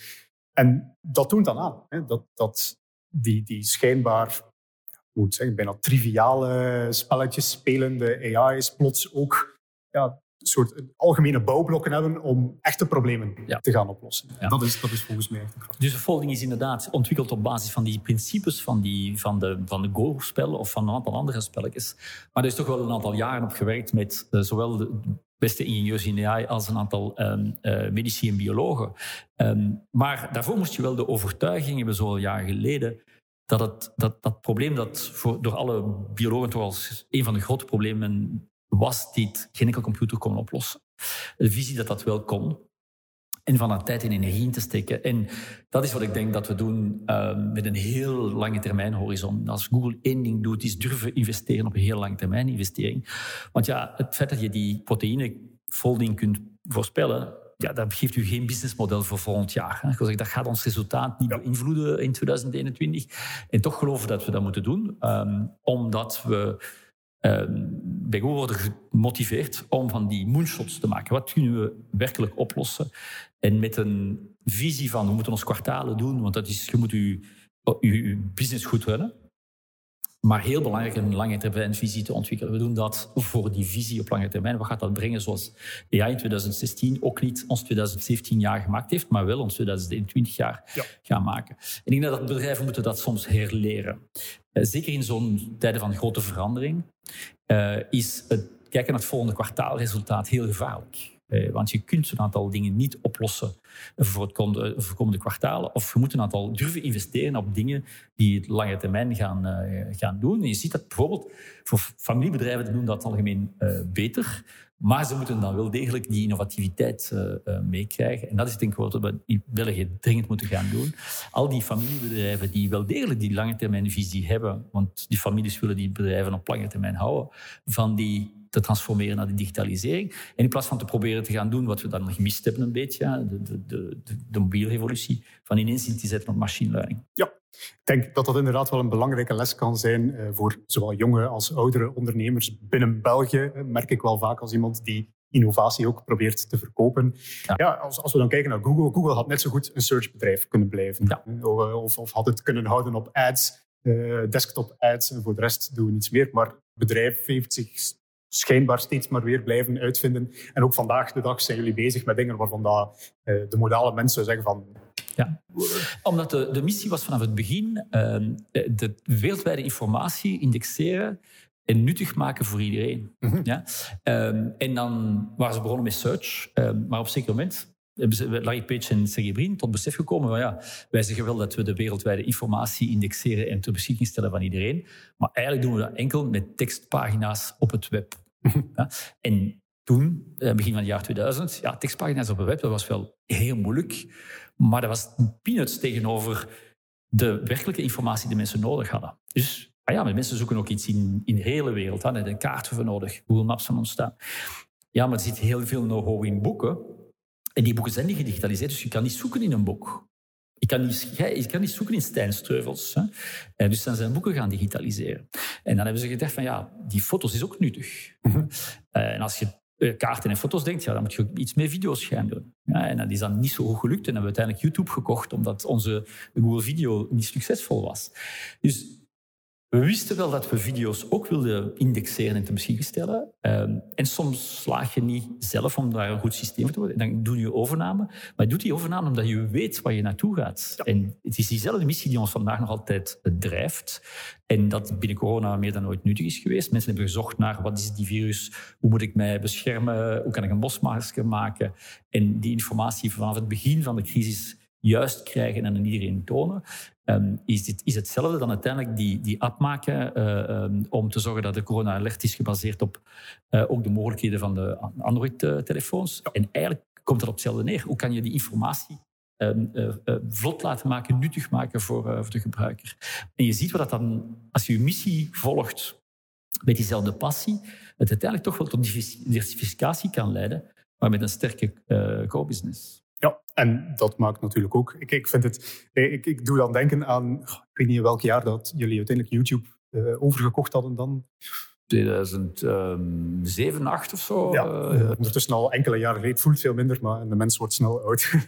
En dat toont dan aan. Hè, dat, dat die, die schijnbaar moet zeggen, bijna triviale spelletjes spelende AI's plots ook ja, soort algemene bouwblokken hebben om echte problemen te gaan oplossen. Dat, is, dat is volgens mij echt kracht. Dus de folding is inderdaad ontwikkeld op basis van die principes van, die, van de, van de Go-spel of van een aantal andere spelletjes. Maar er is toch wel een aantal jaren op gewerkt met uh, zowel de beste ingenieurs in AI als een aantal um, uh, medici en biologen. Um, maar daarvoor moest je wel de overtuiging hebben, zo'n jaar geleden, dat het, dat, dat probleem dat voor, door alle biologen toch als een van de grote problemen was dit geen enkel computer kon oplossen. De visie dat dat wel kon. En van dat tijd en energie in te steken. En dat is wat ik denk dat we doen uh, met een heel lange termijn horizon. Als Google één ding doet, is durven investeren op een heel lange termijn investering. Want ja, het feit dat je die proteïnefolding kunt voorspellen, ja, dat geeft u geen businessmodel voor volgend jaar. Dat gaat ons resultaat niet beïnvloeden in 2021. En toch geloven dat we dat moeten doen, um, omdat we Ehm, bij Google worden gemotiveerd om van die moonshots te maken. Wat kunnen we werkelijk oplossen? En met een visie van we moeten ons kwartalen doen, want dat is, je moet je, je business goed runnen. Maar heel belangrijk een lange termijn visie te ontwikkelen. We doen dat voor die visie op lange termijn. Wat gaat dat brengen zoals AI in 2016 ook niet ons 2017 jaar gemaakt heeft, maar wel ons 2021 jaar ja. gaan maken. En ik denk dat bedrijven moeten dat soms herleren. Uh, zeker in zo'n tijden van grote verandering uh, is het kijken naar het volgende kwartaalresultaat heel gevaarlijk. Eh, want je kunt een aantal dingen niet oplossen voor het komende, voor komende kwartalen. Of je moet een aantal durven investeren op dingen die het lange termijn gaan, uh, gaan doen. En je ziet dat bijvoorbeeld voor familiebedrijven doen dat algemeen beter. Maar ze moeten dan wel degelijk die innovativiteit meekrijgen. En dat is denk ik wat we in België dringend moeten gaan doen. Al die familiebedrijven die wel degelijk die lange termijn visie hebben, want die families willen die bedrijven op lange termijn houden, van die te transformeren naar de digitalisering. En in plaats van te proberen te gaan doen wat we dan gemist hebben een beetje, de, de, de, de, de mobielrevolutie, van ineens in te zetten op machine learning. Ja, Ik denk dat dat inderdaad wel een belangrijke les kan zijn voor zowel jonge als oudere ondernemers binnen België. Merk ik wel vaak als iemand die innovatie ook probeert te verkopen. Ja. als, als we dan kijken naar Google, Google had net zo goed een searchbedrijf kunnen blijven. Ja. Of, of, had het kunnen houden op ads, desktop ads en voor de rest doen we niets meer. Maar het bedrijf heeft zich schijnbaar steeds maar weer blijven uitvinden. En ook vandaag de dag zijn jullie bezig met dingen waarvan dat, uh, de modale mensen zeggen van... Ja, omdat de, de missie was vanaf het begin uh, de wereldwijde informatie indexeren en nuttig maken voor iedereen. Mhm. ja? Um, en dan waren ze begonnen met search, um, maar op een zeker moment Larry Page en Sergey Brin tot besef gekomen van ja, wij zeggen wel dat we de wereldwijde informatie indexeren en ter beschikking stellen van iedereen, maar eigenlijk doen we dat enkel met tekstpagina's op het web. ja? En toen, eh, begin van het jaar 2000, ja, tekstpagina's op het web, dat was wel heel moeilijk, maar dat was peanuts tegenover de werkelijke informatie die mensen nodig hadden. Dus ah ja, mensen zoeken ook iets in, in de hele wereld. Hadden een kaart voor nodig, Google Maps van ontstaan. Ja, maar er zit heel veel know-how in boeken. En die boeken zijn niet gedigitaliseerd, dus je kan niet zoeken in een boek. Je kan niet, je kan niet zoeken in stijnstreuvels. Hè? Eh, dus dan zijn boeken gaan digitaliseren. En dan hebben ze gedacht van ja, die foto's is ook nuttig. Eh, en als je kaarten en foto's denkt, ja, dan moet je iets meer video's gaan doen. Ja, en dat is dan niet zo goed gelukt. En hebben we uiteindelijk YouTube gekocht, omdat onze Google Video niet succesvol was. Dus we wisten wel dat we video's ook wilden indexeren en te beschikking stellen. Ehm, en soms slaag je niet zelf om daar een goed systeem voor te worden. Dan doe je overname. Maar je doet die overname omdat je weet waar je naartoe gaat. En het is diezelfde missie die ons vandaag nog altijd drijft. En dat binnen corona meer dan ooit nuttig is geweest. Mensen hebben gezocht naar wat is die virus, hoe moet ik mij beschermen, hoe kan ik een bosmasker maken. En die informatie vanaf het begin van de crisis juist krijgen en aan iedereen tonen. Ehm, is, dit, is hetzelfde dan uiteindelijk die, die app maken uh, um, om te zorgen dat de corona alert is gebaseerd op uh, ook de mogelijkheden van de Android-telefoons. En eigenlijk komt dat op hetzelfde neer. Hoe kan je die informatie um, uh, vlot laten maken, nuttig maken voor, voor de gebruiker? En je ziet wat dat dan, als je je missie volgt met diezelfde passie, het uiteindelijk toch wel tot diversificatie kan leiden, maar met een sterke co-business. Ja, en dat maakt natuurlijk ook. Ik, ik, vind het, ik, ik doe dan denken aan, ik weet niet in welk jaar dat jullie uiteindelijk YouTube uh, overgekocht hadden dan. 2007, 8 of zo. Ja, uh, ondertussen al enkele jaren geleden. Het voelt veel minder, maar de mens wordt snel oud. uh,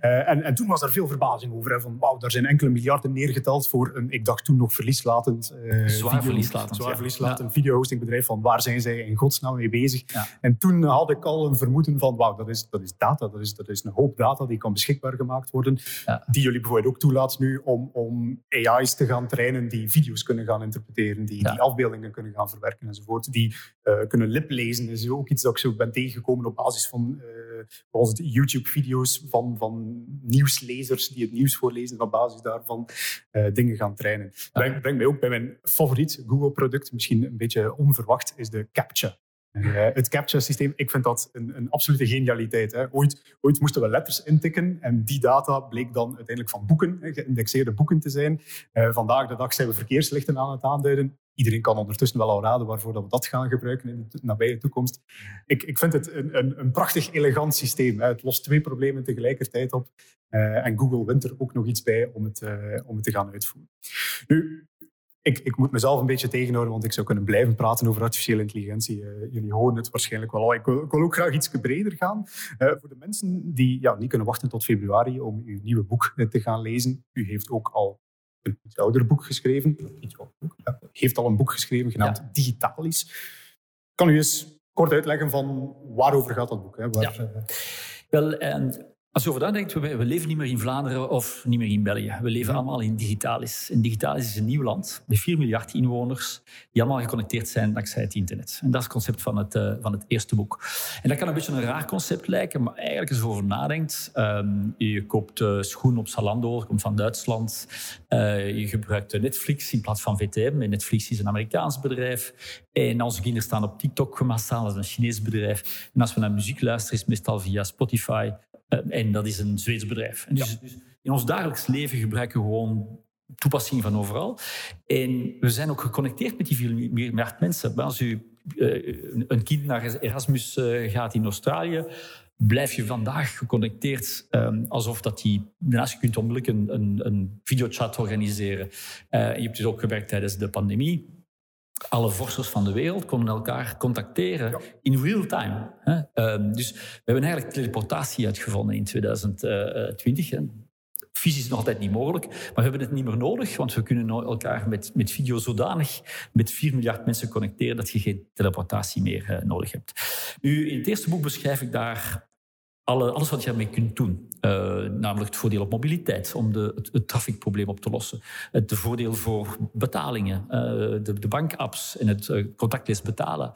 en, en toen was er veel verbazing over. Hè, van, wauw, daar zijn enkele miljarden neergeteld voor een, ik dacht toen nog verlieslatend... Uh, zwaar verlieslatend. Zwaar ja. verlieslatend ja. videohostingbedrijf. Van waar zijn zij in godsnaam mee bezig? Ja. En toen had ik al een vermoeden van, wauw, dat is, dat is data. Dat is, dat is een hoop data die kan beschikbaar gemaakt worden. Die jullie bijvoorbeeld ook toelaat nu om, om AI's te gaan trainen die video's kunnen gaan interpreteren. Die, die afbeeldingen kunnen gaan verwerken enzovoort, die uh, kunnen liplezen. is ook iets dat ik zo ben tegengekomen op basis van uh, YouTube-video's van, van nieuwslezers die het nieuws voorlezen op basis daarvan uh, dingen gaan trainen. Breng, breng mij ook bij mijn favoriet Google-product, misschien een beetje onverwacht, is de CAPTCHA. Uh, het captcha-systeem, ik vind dat een, een absolute genialiteit. Hè. Ooit, ooit, moesten we letters intikken en die data bleek dan uiteindelijk van boeken, geïndexeerde boeken te zijn. Uh, vandaag de dag zijn we verkeerslichten aan het aanduiden iedereen kan ondertussen wel al raden waarvoor dat we dat gaan gebruiken in de nabije toekomst. Ik, ik vind het een, een, een prachtig elegant systeem. Hè. Het lost twee problemen tegelijkertijd op. Uh, en Google wint er ook nog iets bij om het, uh, om het te gaan uitvoeren. Nu, ik, ik, moet mezelf een beetje tegenhouden, want ik zou kunnen blijven praten over artificiële intelligentie. Uh, jullie horen het waarschijnlijk wel al. Ik wil, ook graag iets breder gaan. Voor de mensen die ja, niet kunnen wachten tot februari om uw nieuwe boek te gaan lezen. U heeft ook al een iets ouder boek geschreven. Iets boek, ja. Heeft al een boek geschreven genaamd ja. Digitalis. Kan u eens kort uitleggen van waarover gaat dat boek? Hè? Waar, ja. Uh... Wel, als je over nadenkt, we, we leven niet meer in Vlaanderen of niet meer in België. We leven allemaal in Digitalis. En Digitalis is een nieuw land met 4 miljard inwoners die allemaal geconnecteerd zijn dankzij het internet. En dat is het concept van het, uh, van het eerste boek. En dat kan een beetje een raar concept lijken, maar eigenlijk als je erover nadenkt, um, je koopt uh, schoen op Zalando, komt van Duitsland, uh, je gebruikt Netflix in plaats van VTM. En Netflix is een Amerikaans bedrijf. En onze kinderen staan op TikTok massaal, dat is een Chinees bedrijf. En als we naar muziek luisteren, is het meestal via Spotify. Uh, en dat is een Zweeds bedrijf. En dus, ja. dus, in ons dagelijks leven gebruiken we gewoon toepassingen van overal. En we zijn ook geconnecteerd met die 4 miljard mensen. Als u uh, een kind naar Erasmus uh, gaat in Australië, blijf je vandaag geconnecteerd um, alsof dat die... Daarnaast je kunt onmiddellijk een, een, een videochat organiseren. Uh, je hebt dus ook gewerkt tijdens de pandemie alle vorsters van de wereld konden elkaar contacteren in real time. Hè? dus we hebben eigenlijk teleportatie uitgevonden in 2020. Fysisch is nog altijd niet mogelijk, maar we hebben het niet meer nodig, want we kunnen elkaar met, met video zodanig met 4 miljard mensen connecteren dat je geen teleportatie meer uh, nodig hebt. Nu, in het eerste boek beschrijf ik daar alle, alles wat je ermee kunt doen. Uh, namelijk het voordeel op mobiliteit, om de, het, het trafficprobleem op te lossen. Het voordeel voor betalingen, uh, de, de bankapps en het uh, contactloos betalen.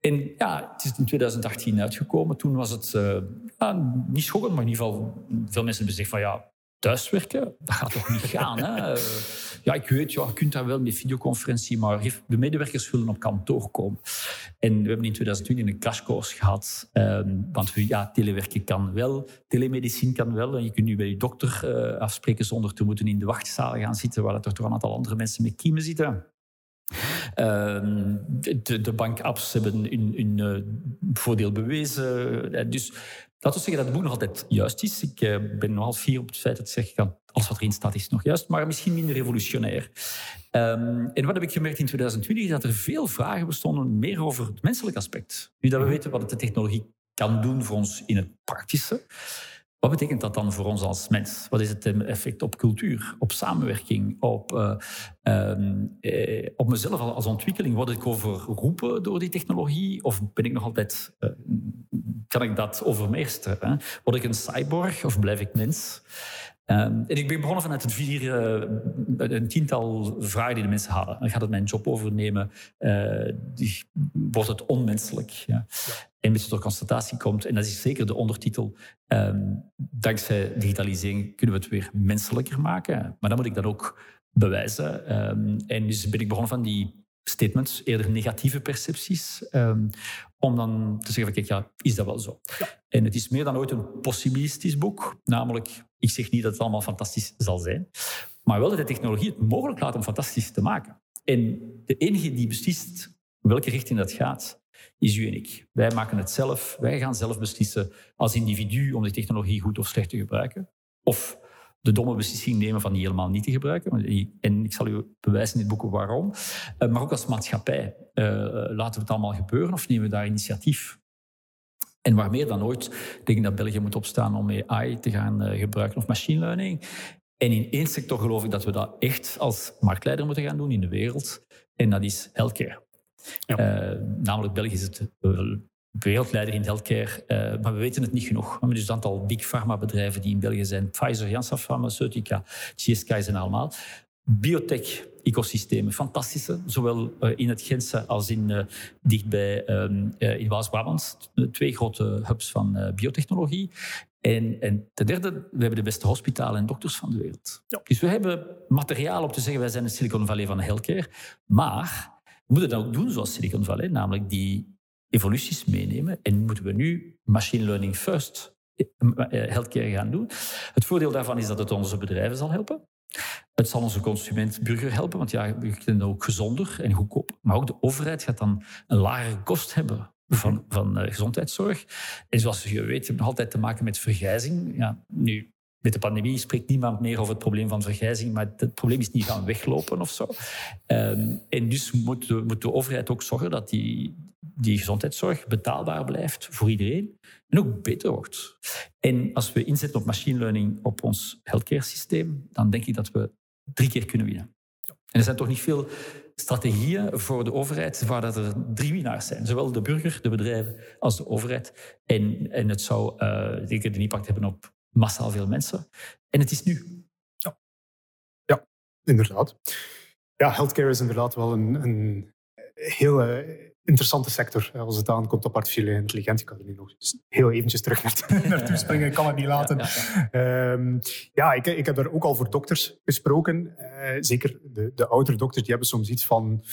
En ja, het is in 2018 uitgekomen. Toen was het niet schokkend, maar in ieder geval veel mensen hebben gezegd van ja, thuiswerken, dat gaat toch niet gaan. Hè? Ja, ik weet, ja, je kunt daar wel met videoconferentie, maar de medewerkers willen op kantoor komen. En we hebben in 2020 een crashcourse gehad, ehm, want ja, telewerken kan wel, telemedicine kan wel. En je kunt nu bij je dokter uh, afspreken zonder te moeten in de wachtzaal gaan zitten, waar er toch een aantal andere mensen met kiemen zitten. Ehm, de, de bankapps hebben hun, uh, voordeel bewezen. Uh, dus Laten we zeggen dat het boek nog altijd juist is. Ik uh, ben nogal fier op het feit dat ik zeg, alles wat erin staat is nog juist, maar misschien minder revolutionair. Um, en wat heb ik gemerkt in 2020? Dat er veel vragen bestonden meer over het menselijk aspect. Nu dat we weten wat de technologie kan doen voor ons in het praktische. Wat betekent dat dan voor ons als mens? Wat is het effect op cultuur, op samenwerking, op, uh, um, eh, op mezelf als ontwikkeling? Word ik overroepen door die technologie? Of ben ik nog altijd, kan ik dat overmeesteren? Word ik een cyborg of blijf ik mens? Um, en ik ben begonnen vanuit het vier, uh, een tiental vragen die de mensen hadden. Gaat het mijn job overnemen? Uh, die, wordt het onmenselijk? Ja. En met tot constatatie komt, en dat is zeker de ondertitel, um, dankzij digitalisering kunnen we het weer menselijker maken. Maar dan moet ik dat ook bewijzen. Um, en dus ben ik begonnen van die statements, eerder negatieve percepties, um, om dan te zeggen, kijk, ja, is dat wel zo? Ja. En het is meer dan ooit een possibilistisch boek, namelijk, ik zeg niet dat het allemaal fantastisch zal zijn, maar wel dat de technologie het mogelijk laat om fantastisch te maken. En de enige die beslist welke richting dat gaat, is u en ik. Wij maken het zelf, wij gaan zelf beslissen als individu om die technologie goed of slecht te gebruiken. Of de domme beslissing nemen van die helemaal niet te gebruiken. En ik zal u bewijzen in dit boek waarom. Eh, maar ook als maatschappij. Uh, laten we het allemaal gebeuren of nemen we daar initiatief? En waar meer dan ooit denk ik dat België moet opstaan om AI te gaan uh, gebruiken of machine learning. En in één sector geloof ik dat we dat echt als marktleider moeten gaan doen in de wereld. En dat is healthcare. Ja. Uh, namelijk België is het wereldleider in healthcare, uh, maar we weten het niet genoeg. We hebben dus een aantal big pharma bedrijven die in België zijn. Pfizer, Janssen Pharmaceutica, GSK zijn allemaal. Biotech-ecosystemen, fantastische, zowel uh, in het Gentse als in, uh, dichtbij um, in Waas-Brabant. Twee grote hubs van biotechnologie. En, en ten derde, we hebben de beste hospitalen en dokters van de wereld. Ja. Dus we hebben materiaal om te zeggen, wij zijn de Silicon Valley van healthcare. Maar we moeten dat ook doen zoals Silicon Valley, namelijk die evoluties meenemen. En moeten we nu machine learning first eh, eh, healthcare gaan doen. Het voordeel daarvan is dat het onze bedrijven zal helpen. Het zal onze consument-burger helpen, want ja, we kunnen ook gezonder en goedkoop. Maar ook de overheid gaat dan een lagere kost hebben van, van uh, gezondheidszorg. En zoals je weet, hebben we nog altijd te maken met vergrijzing. Ja, nu, met de pandemie spreekt niemand meer over het probleem van vergrijzing, maar het probleem is niet gaan weglopen of zo. Um, en dus moet de, moet de overheid ook zorgen dat die, die gezondheidszorg betaalbaar blijft voor iedereen en ook beter wordt. En als we inzetten op machine learning op ons healthcare systeem, dan denk ik dat we drie keer kunnen winnen. En er zijn toch niet veel strategieën voor de overheid waar dat er drie winnaars zijn. Zowel de burger, de bedrijven als de overheid. En, en het zou uh, zeker de impact hebben op massaal veel mensen. En het is nu. Ja, ja inderdaad. Ja, healthcare is inderdaad wel een, een hele interessante sector als het aankomt op artificiële intelligentie. Ik kan er nu nog heel eventjes terug naartoe springen. Ik kan het niet laten. Ja, ja. Um, ja ik, ik, heb er ook al voor dokters gesproken. Uh, zeker de, de oudere dokters, die hebben soms iets van...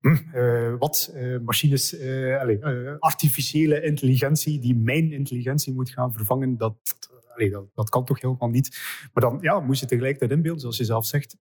Hm, uh, wat? Uh, machines, allez, artificiële intelligentie die mijn intelligentie moet gaan vervangen, dat, allez, dat, dat kan toch helemaal niet. Maar dan ja, moet je tegelijkertijd inbeelden, zoals je zelf zegt,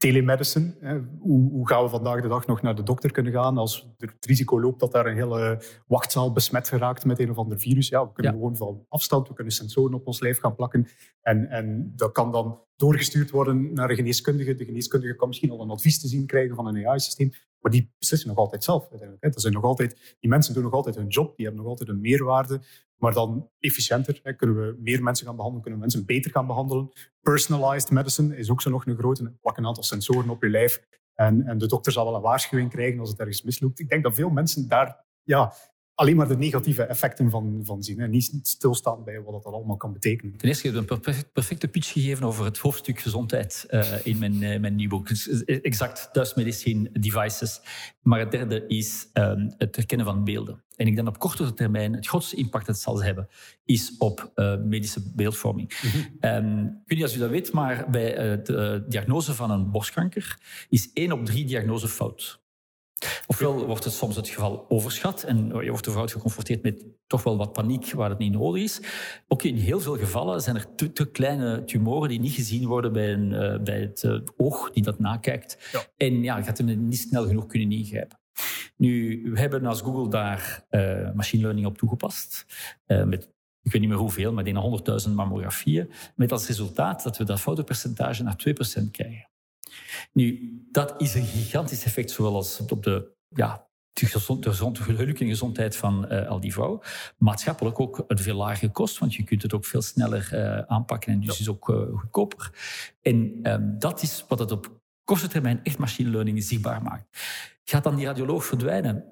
telemedicine. Hè. Hoe, hoe, gaan we vandaag de dag nog naar de dokter kunnen gaan als er het risico loopt dat daar een hele wachtzaal besmet geraakt met een of ander virus? Ja, we kunnen gewoon van afstand, we kunnen sensoren op ons lijf gaan plakken en, en dat kan dan doorgestuurd worden naar een geneeskundige. De geneeskundige kan misschien al een advies te zien krijgen van een AI-systeem, maar die beslissen nog altijd zelf. Uiteindelijk. Dat zijn nog altijd, die mensen doen nog altijd hun job, die hebben nog altijd een meerwaarde, maar dan efficiënter. Hè. Kunnen we meer mensen gaan behandelen, kunnen we mensen beter gaan behandelen. Personalized medicine is ook zo nog een grote. Plak een aantal sensoren op je lijf en, en de dokter zal wel een waarschuwing krijgen als het ergens misloopt. Ik denk dat veel mensen daar ja, alleen maar de negatieve effecten van, van zien. En niet, stilstaan bij wat dat allemaal kan betekenen. Ten eerste heb je een perfecte pitch gegeven over het hoofdstuk gezondheid uh, in mijn, uh, mijn nieuw boek. Dus, uh, exact, thuismedicine, devices. Maar het derde is um, het herkennen van beelden. En ik denk op kortere termijn het grootste impact dat het zal hebben, is op medische beeldvorming. Mm -hmm. um, ik weet niet of u dat weet, maar bij de diagnose van een borstkanker is één op drie diagnose fout. Ofwel wordt het soms het geval overschat en je wordt vrouw geconfronteerd met toch wel wat paniek waar het niet nodig is. Ook in heel veel gevallen zijn er te, te kleine tumoren die niet gezien worden bij, een, uh, bij het uh, oog die dat nakijkt. Ja. En ja, je gaat hem niet snel genoeg kunnen ingrijpen. Nu, we hebben als Google daar uh, machine learning op toegepast. met ik weet niet meer hoeveel, maar denk 100.000 mammografieën. Met als resultaat dat we dat foutenpercentage naar 2% krijgen. Nu, dat is een gigantisch effect, zowel als op de, ja, de, gezond, de geluk en gezondheid van uh, al die vrouwen. Maatschappelijk ook een veel lagere kost, want je kunt het ook veel sneller uh, aanpakken en dus ja. is ook uh, goedkoper. En um, dat is wat het op korte termijn echt machine learning zichtbaar maakt. Gaat dan die radioloog verdwijnen?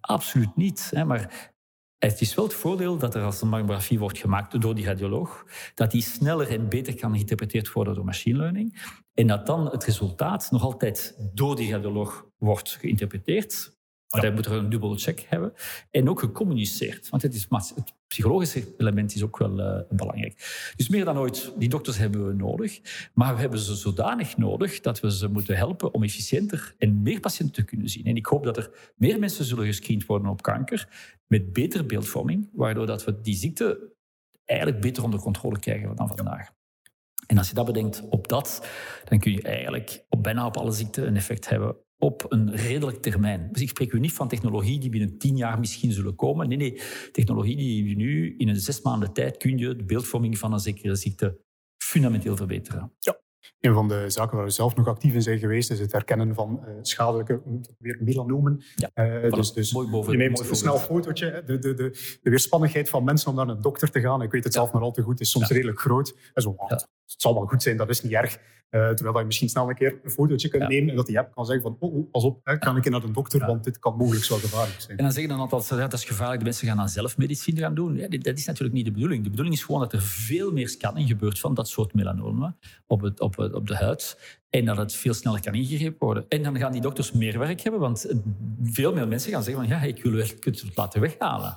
Absoluut niet. Hè, maar het is wel het voordeel dat er als een mammografie wordt gemaakt door die radioloog, dat die sneller en beter kan geïnterpreteerd worden door machine learning. En dat dan het resultaat nog altijd door die radioloog wordt geïnterpreteerd. Maar dan moet er een dubbele check hebben. En ook gecommuniceerd. Want het, is, het psychologische element is ook wel uh, belangrijk. Dus meer dan ooit, die dokters hebben we nodig. Maar we hebben ze zodanig nodig dat we ze moeten helpen om efficiënter en meer patiënten te kunnen zien. En ik hoop dat er meer mensen zullen gescreend worden op kanker met betere beeldvorming, waardoor dat we die ziekte eigenlijk beter onder controle krijgen dan vandaag. En als je dat bedenkt op dat, dan kun je eigenlijk op bijna op alle ziekten een effect hebben op een redelijk termijn. Dus ik spreek u niet van technologie die binnen tien jaar misschien zullen komen. Nee, nee, technologie die nu in een zes maanden tijd kun je de beeldvorming van een zekere ziekte fundamenteel verbeteren. Ja. Een van de zaken waar we zelf nog actief in zijn geweest, is het herkennen van uh, schadelijke weer melanomen. Ja, uh, dus, dus mooi boven, je neemt een snel fotootje. De, de, de, de weerspannigheid van mensen om naar een dokter te gaan, ik weet het ja. zelf maar al te goed, is soms ja. redelijk groot. En zo. Het zal wel goed zijn, dat is niet erg. Uh, terwijl je misschien snel een keer een fotootje kunt nemen en dat die app kan zeggen van oh, oh pas op, hè, kan ik naar de dokter, want dit kan mogelijk wel gevaarlijk zijn. En dan zeggen dan altijd, dat is gevaarlijk, de mensen gaan dan zelfmedicine gaan doen. Ja, dat is natuurlijk niet de bedoeling. De bedoeling is gewoon dat er veel meer scanning gebeurt van dat soort melanomen op, het, op, het, op de huid. En dat het veel sneller kan ingegrepen worden. En dan gaan die dokters meer werk hebben, want veel meer mensen gaan zeggen van ja, ik wil het laten weghalen.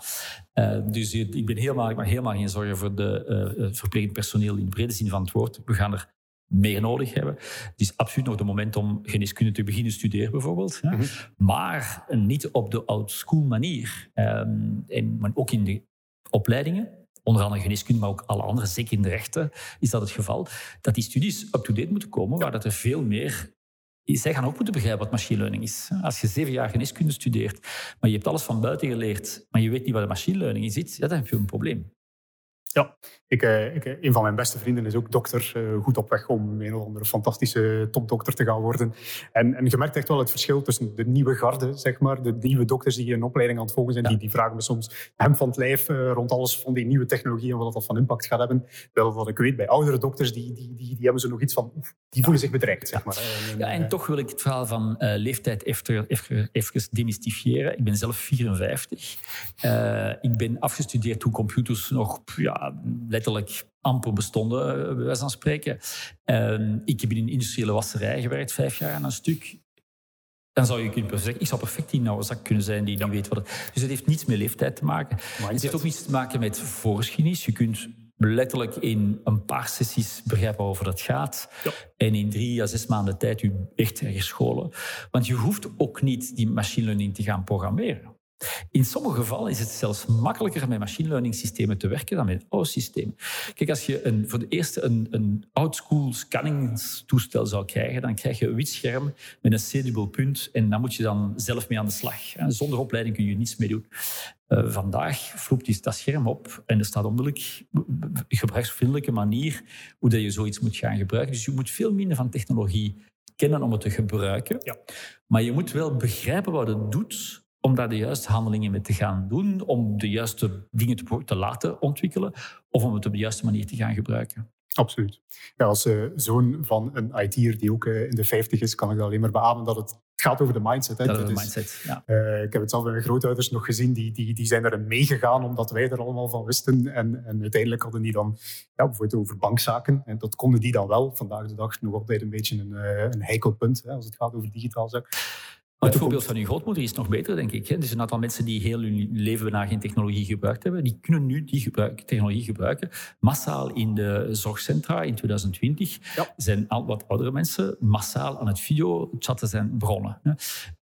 Uh, dus ik, ben helemaal, ik maak helemaal geen zorgen voor de uh, verplegend personeel in de brede zin van het woord. We gaan er meer nodig hebben. Het is absoluut nog het moment om geneeskunde te beginnen studeren, bijvoorbeeld. Ja. Mm -hmm. Maar niet op de old-school manier. Um, en, maar ook in de opleidingen, onder andere geneeskunde, maar ook alle andere, zeker in de rechten, is dat het geval, dat die studies up-to-date moeten komen, waar dat er veel meer... Zij gaan ook moeten begrijpen wat machine learning is. Als je zeven jaar geneeskunde studeert, maar je hebt alles van buiten geleerd, maar je weet niet wat machine learning is, ja, dan heb je een probleem. Ja, ik, ik, een van mijn beste vrienden is ook dokter. Uh, goed op weg om een of andere fantastische topdokter te gaan worden. En, en je merkt echt wel het verschil tussen de nieuwe garde, zeg maar. De nieuwe dokters die een opleiding aan het volgen zijn. Ja. Die, die vragen me soms hem van het lijf rond alles van die nieuwe technologie en wat dat van impact gaat hebben. Terwijl wat ik weet, bij oudere dokters, die, die, die, die hebben ze nog iets van... Die voelen zich bedreigd, zeg maar. En, ja, en toch wil ik het verhaal van uh, leeftijd even, even, even demystifiëren. Ik ben zelf 54. ik ben afgestudeerd toen computers nog... Ja, letterlijk amper bestonden, bij wijze van spreken. Uh, ik heb in een industriële wasserij gewerkt, vijf jaar aan een stuk. Dan zou je kunnen zeggen, ik zou perfect die nauwezak kunnen zijn die, ja. weet wat het... Dus het heeft niets met leeftijd te maken. Mindset. Het heeft ook niets te maken met voorgeschiedenis. Je kunt letterlijk in een paar sessies begrijpen over dat gaat. Ja. En in drie à zes maanden tijd u echt herscholen. Want je hoeft ook niet die machine learning te gaan programmeren. In sommige gevallen is het zelfs makkelijker met machine learning systemen te werken dan met OS-systemen. Kijk, als je een, voor de eerste een, een oudschool scanningstoestel zou krijgen, dan krijg je een wit scherm met een c punt en dan moet je dan zelf mee aan de slag. Zonder opleiding kun je niets mee doen. Uh, vandaag vloept dat scherm op en er staat onmiddellijk gebruiksvriendelijke manier hoe dat je zoiets moet gaan gebruiken. Dus je moet veel minder van technologie kennen om het te gebruiken. Ja. Maar je moet wel begrijpen wat het doet om daar de juiste handelingen mee te gaan doen, om de juiste dingen te, te laten ontwikkelen of om het op de juiste manier te gaan gebruiken. Absoluut. Ja, als uh, zoon van een IT'er die ook uh, in de 50 is, kan ik alleen maar beamen dat het, het gaat over de mindset. Hè. Dat is, mindset, ja. Uh, ik heb het zelf bij mijn grootouders nog gezien, die, die, die zijn erin meegegaan omdat wij er allemaal van wisten. En, en uiteindelijk hadden die dan ja, bijvoorbeeld over bankzaken. En dat konden die dan wel. Vandaag de dag nog altijd een beetje een, een heikel punt hè, als het gaat over digitaal zaken. Het voorbeeld van uw grootmoeder is nog beter, denk ik. Er is een aantal mensen die heel hun leven bijna geen technologie gebruikt hebben. Die kunnen nu die gebruik, technologie gebruiken. Massaal in de zorgcentra in 2020 zijn al wat oudere mensen massaal aan het videochatten zijn begonnen.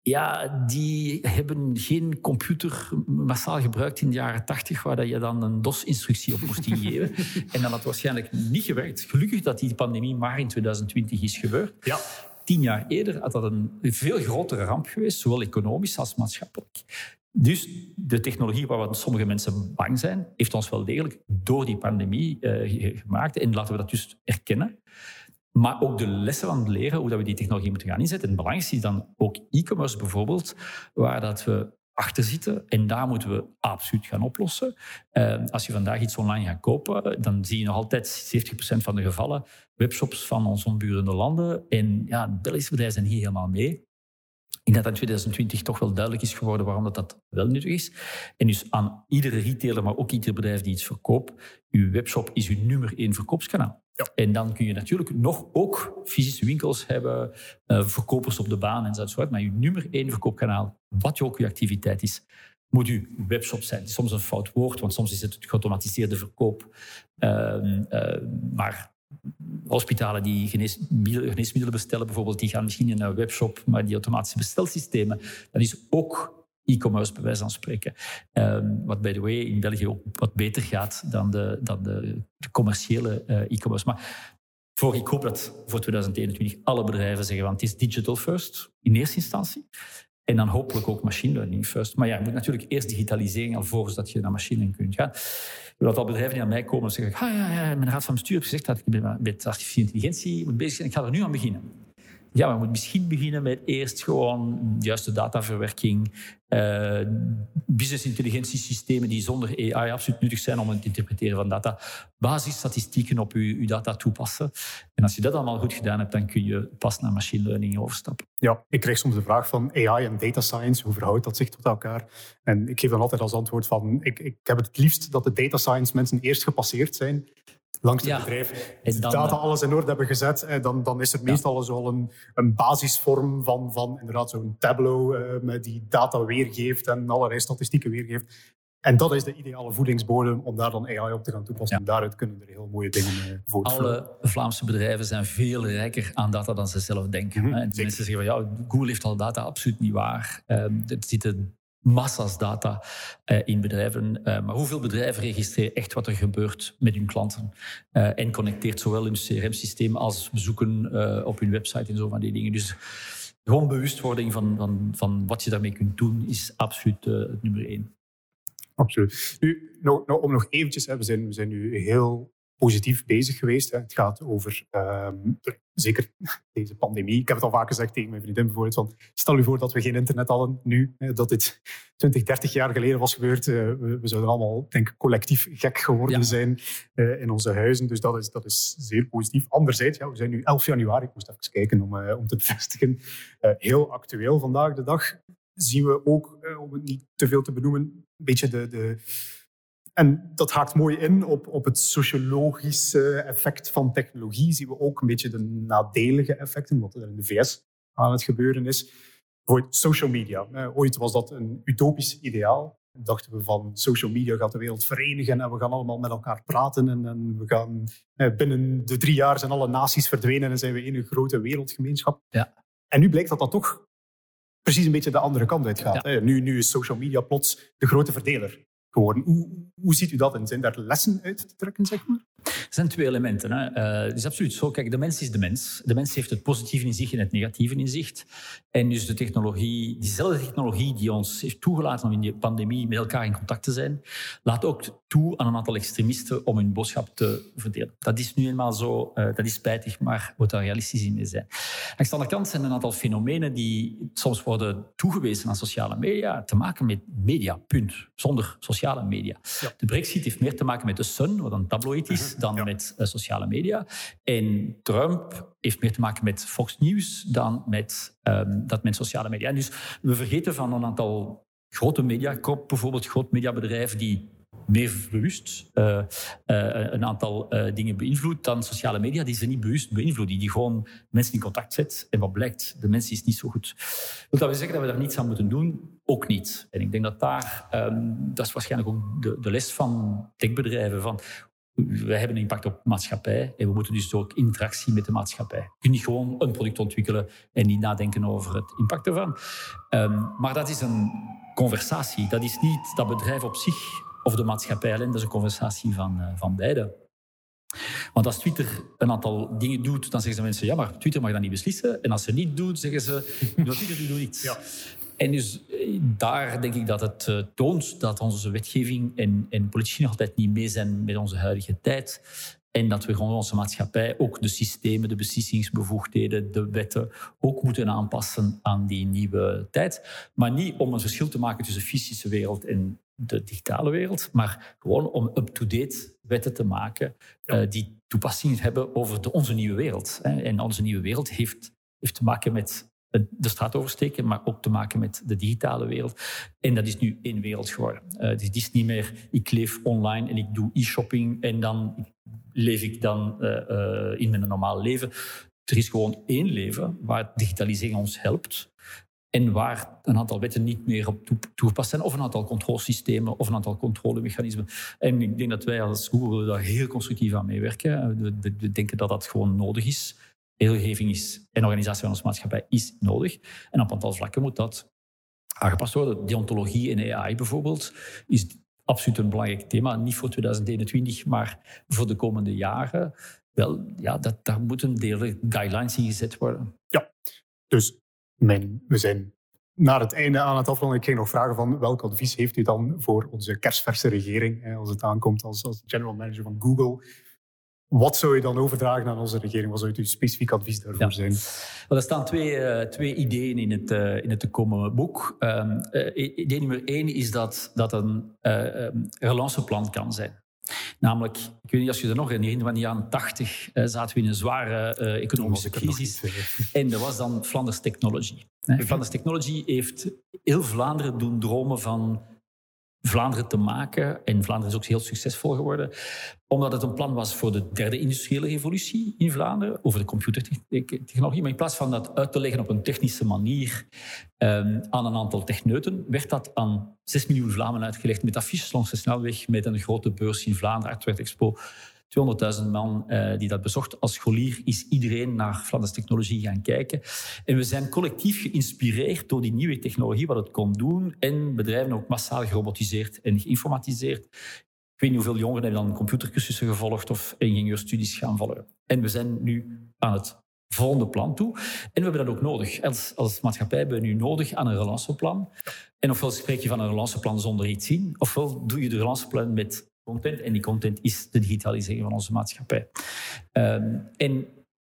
Ja, die hebben geen computer massaal gebruikt in de jaren tachtig, waar je dan een DOS-instructie op moest ingeven. en dan had waarschijnlijk niet gewerkt. Gelukkig dat die pandemie maar in 2020 is gebeurd. Ja tien jaar eerder had dat een veel grotere ramp geweest, zowel economisch als maatschappelijk. Dus de technologie waar sommige mensen bang zijn, heeft ons wel degelijk door die pandemie uh, gemaakt. En laten we dat dus erkennen. Maar ook de lessen van het leren, hoe dat we die technologie moeten gaan inzetten. En het is dan ook e-commerce bijvoorbeeld, waar dat we achter zitten. En daar moeten we absoluut gaan oplossen. Uh, als je vandaag iets online gaat kopen, dan zie je nog altijd 70% van de gevallen webshops van onze omburende landen. En ja, Belgische bedrijven zijn hier helemaal mee. Ik denk dat in 2020 toch wel duidelijk is geworden waarom dat, dat wel nuttig is. En dus aan iedere retailer, maar ook ieder bedrijf die iets verkoopt, uw webshop is uw nummer één verkoopskanaal. Ja. En dan kun je natuurlijk nog ook fysische winkels hebben, uh, verkopers op de baan en zo. Maar je nummer één verkoopkanaal, wat je ook je activiteit is, moet uw webshop zijn. Soms een fout woord, want soms is het geautomatiseerde verkoop. Uh, uh, maar hospitalen die geneesmiddelen, bestellen, bijvoorbeeld, die gaan misschien in een webshop, maar die automatische bestelsystemen, dat is ook e-commerce, bij wijze van spreken. Um, wat, by the way, in België ook wat beter gaat dan de, de, commerciële uh, e-commerce. Maar voor, ik hoop dat voor 2021 alle bedrijven zeggen, want het is digital first in eerste instantie. En dan hopelijk ook machine learning first. Maar ja, je moet natuurlijk eerst digitalisering al voor dat je naar machine learning kunt gaan. Dat al bedrijven die aan mij komen en zeggen, ah, ja, ja, mijn raad van bestuur heeft gezegd dat ik met artificiële intelligentie moet bezig zijn. Ik ga er nu aan beginnen. Ja, we moeten misschien beginnen met eerst gewoon juiste dataverwerking, uh, business intelligentiesystemen die zonder AI absoluut nuttig zijn om het interpreteren van data, basisstatistieken op uw, uw data toepassen. En als je dat allemaal goed gedaan hebt, dan kun je pas naar machine learning overstappen. Ja, ik krijg soms de vraag van AI en data science, hoe verhoudt dat zich tot elkaar? En ik geef dan altijd als antwoord van, ik, ik heb het liefst dat de data science mensen eerst gepasseerd zijn langs het bedrijf de data eh, alles in orde hebben gezet, dan, dan is er meestal zo een, een basisvorm van, van inderdaad zo'n tableau uh, die data weergeeft en allerlei statistieken weergeeft. En dat is de ideale voedingsbodem om daar dan AI op te gaan toepassen. En daaruit kunnen er heel mooie dingen voortvloeien. Alle Vlaamse bedrijven zijn veel rijker aan data dan ze zelf denken. Mm En mensen zeggen van ja, Google heeft al data, absoluut niet waar. Uh, er zitten massa's data uh, in bedrijven. Uh, maar hoeveel bedrijven registreren echt wat er gebeurt met hun klanten? Uh, en connecteert zowel hun CRM-systeem als bezoeken op hun website en zo van die dingen. Dus gewoon bewustwording van, van, van wat je daarmee kunt doen is absoluut het nummer één. Absoluut. Nu, nou, nou, om nog eventjes, we zijn, we zijn nu heel positief bezig geweest. Hè. Het gaat over, um, zeker deze pandemie. Ik heb het al vaak gezegd tegen mijn vriendin bijvoorbeeld. Van, stel u voor dat we geen internet hadden nu. Hè, dat dit 20, 30 jaar geleden was gebeurd. Uh, we, we, zouden allemaal, denk ik, collectief gek geworden zijn uh, in onze huizen. Dus dat is, dat is zeer positief. Anderzijds, ja, we zijn nu 11 januari. Ik moest even kijken om, uh, om te bevestigen. heel actueel vandaag de dag zien we ook, om het niet te veel te benoemen, een beetje de... de en dat haakt mooi in op, op het sociologische effect van technologie. Zien we ook een beetje de nadelige effecten, wat er in de VS aan het gebeuren is. Voor social media. Ooit was dat een utopisch ideaal. Dachten we van social media gaat de wereld verenigen en we gaan allemaal met elkaar praten. En, en we gaan binnen de drie jaar zijn alle naties verdwenen en zijn we in een grote wereldgemeenschap. Ja. En nu blijkt dat dat toch precies een beetje de andere kant uitgaat. Ja. Nu, nu is social media plots de grote verdeler Hoe, hoe ziet u dat en zijn daar lessen uit te trekken, zeg maar? Er zijn twee elementen. Hè. Uh, het is absoluut zo. Kijk, de mens is de mens. De mens heeft het positieve in zich en het negatieve in zich. En dus de technologie, diezelfde technologie die ons heeft toegelaten om in die pandemie met elkaar in contact te zijn, laat ook toe aan een aantal extremisten om hun boodschap te verdelen. Dat is nu eenmaal zo. Uh, dat is spijtig, maar moet daar realistisch in zijn. Aan de andere kant zijn er een aantal fenomenen die soms worden toegewezen aan sociale media, te maken met media, punt. Zonder sociale media. Ja. De brexit heeft meer te maken met de Sun, wat een tabloid is, dan met uh, sociale media. En Trump heeft meer te maken met Fox News dan met, um, dat met sociale media. En dus we vergeten van een aantal grote media, bijvoorbeeld groot mediabedrijven die meer bewust uh, uh, een aantal uh, dingen beïnvloedt dan sociale media die ze niet bewust beïnvloeden, die gewoon mensen in contact zet. En wat blijkt, de mens is niet zo goed. Wil dat we zeggen dat we daar niets aan moeten doen? Ook niet. En ik denk dat daar, um, dat is waarschijnlijk ook de, de les van techbedrijven, van wij hebben een impact op de maatschappij en we moeten dus ook interactie met de maatschappij. Je kunt niet gewoon een product ontwikkelen en niet nadenken over het impact ervan. Um, maar dat is een conversatie. Dat is niet dat bedrijf op zich of de maatschappij alleen. Dat is een conversatie van, uh, van beide. Want als Twitter een aantal dingen doet, dan zeggen ze mensen, ja, maar Twitter mag dat niet beslissen. En als ze niet doet, zeggen ze, Twitter doet iets. Ja. En dus eh, daar denk ik dat het uh, toont dat onze wetgeving en, en politici nog altijd niet mee zijn met onze huidige tijd. En dat we gewoon onze maatschappij, ook de systemen, de beslissingsbevoegdheden, de wetten, ook moeten aanpassen aan die nieuwe tijd. Maar niet om een verschil te maken tussen de fysische wereld en de digitale wereld, maar gewoon om up-to-date wetten te maken uh, die toepassing hebben over de, onze nieuwe wereld. En onze nieuwe wereld heeft, heeft te maken met de straat oversteken, maar ook te maken met de digitale wereld. En dat is nu één wereld geworden. Uh, dus het is niet meer, ik leef online en ik doe e-shopping en dan leef ik dan uh, in mijn normaal leven. Er is gewoon één leven waar digitalisering ons helpt. En waar een aantal wetten niet meer op toegepast zijn, of een aantal controlesystemen, of een aantal controlemechanismen. En ik denk dat wij als Google daar heel constructief aan meewerken. We, we denken dat dat gewoon nodig is regelgeving is en organisatie van onze maatschappij is nodig. En op een aantal vlakken moet dat aangepast worden. Deontologie en AI bijvoorbeeld is absoluut een belangrijk thema. Niet voor 2021, maar voor de komende jaren. Wel, ja, dat, daar moeten delen guidelines in gezet worden. Ja, dus mijn, we zijn naar het einde aan het afronden. Ik ging nog vragen van welk advies heeft u dan voor onze kerstverse regering als het aankomt als, als general manager van Google? Wat zou je dan overdragen aan onze regering? Wat zou uw specifiek advies daarvoor zijn? Wel, er staan twee, uh, twee ideeën in het, uh, in het te komen boek. Um, uh, idee nummer één is dat dat een um, relanceplan kan zijn. Namelijk, ik weet niet als je er nog herinnert, van de jaren 80 zaten we in een zware economische crisis. En er was dan Flanders Technology. Flanders Technology heeft heel Vlaanderen doen dromen van Vlaanderen te maken. En Vlaanderen is ook heel succesvol geworden. Omdat het een plan was voor de derde industriële revolutie in Vlaanderen. Over de computertechnologie. Maar in plaats van dat uit te leggen op een technische manier um, aan een aantal techneuten, werd dat aan 6 miljoen Vlamingen uitgelegd met affiches langs de snelweg, met een grote beurs in Vlaanderen, Artwerk Expo. 200.000 man uh, die dat bezocht. Als scholier is iedereen naar Flanders Technologie gaan kijken. En we zijn collectief geïnspireerd door die nieuwe technologie, wat het kon doen. En bedrijven ook massaal gerobotiseerd en geïnformatiseerd. Ik weet niet hoeveel jongeren hebben dan computercursussen gevolgd of ingenieurstudies gaan volgen. En we zijn nu aan het volgende plan toe. En we hebben dat ook nodig. Als, als maatschappij hebben we nu nodig aan een relanceplan. En ofwel spreek je van een relanceplan zonder iets zien, ofwel doe je de relanceplan met content. En die content is de digitalisering van onze maatschappij. Um, en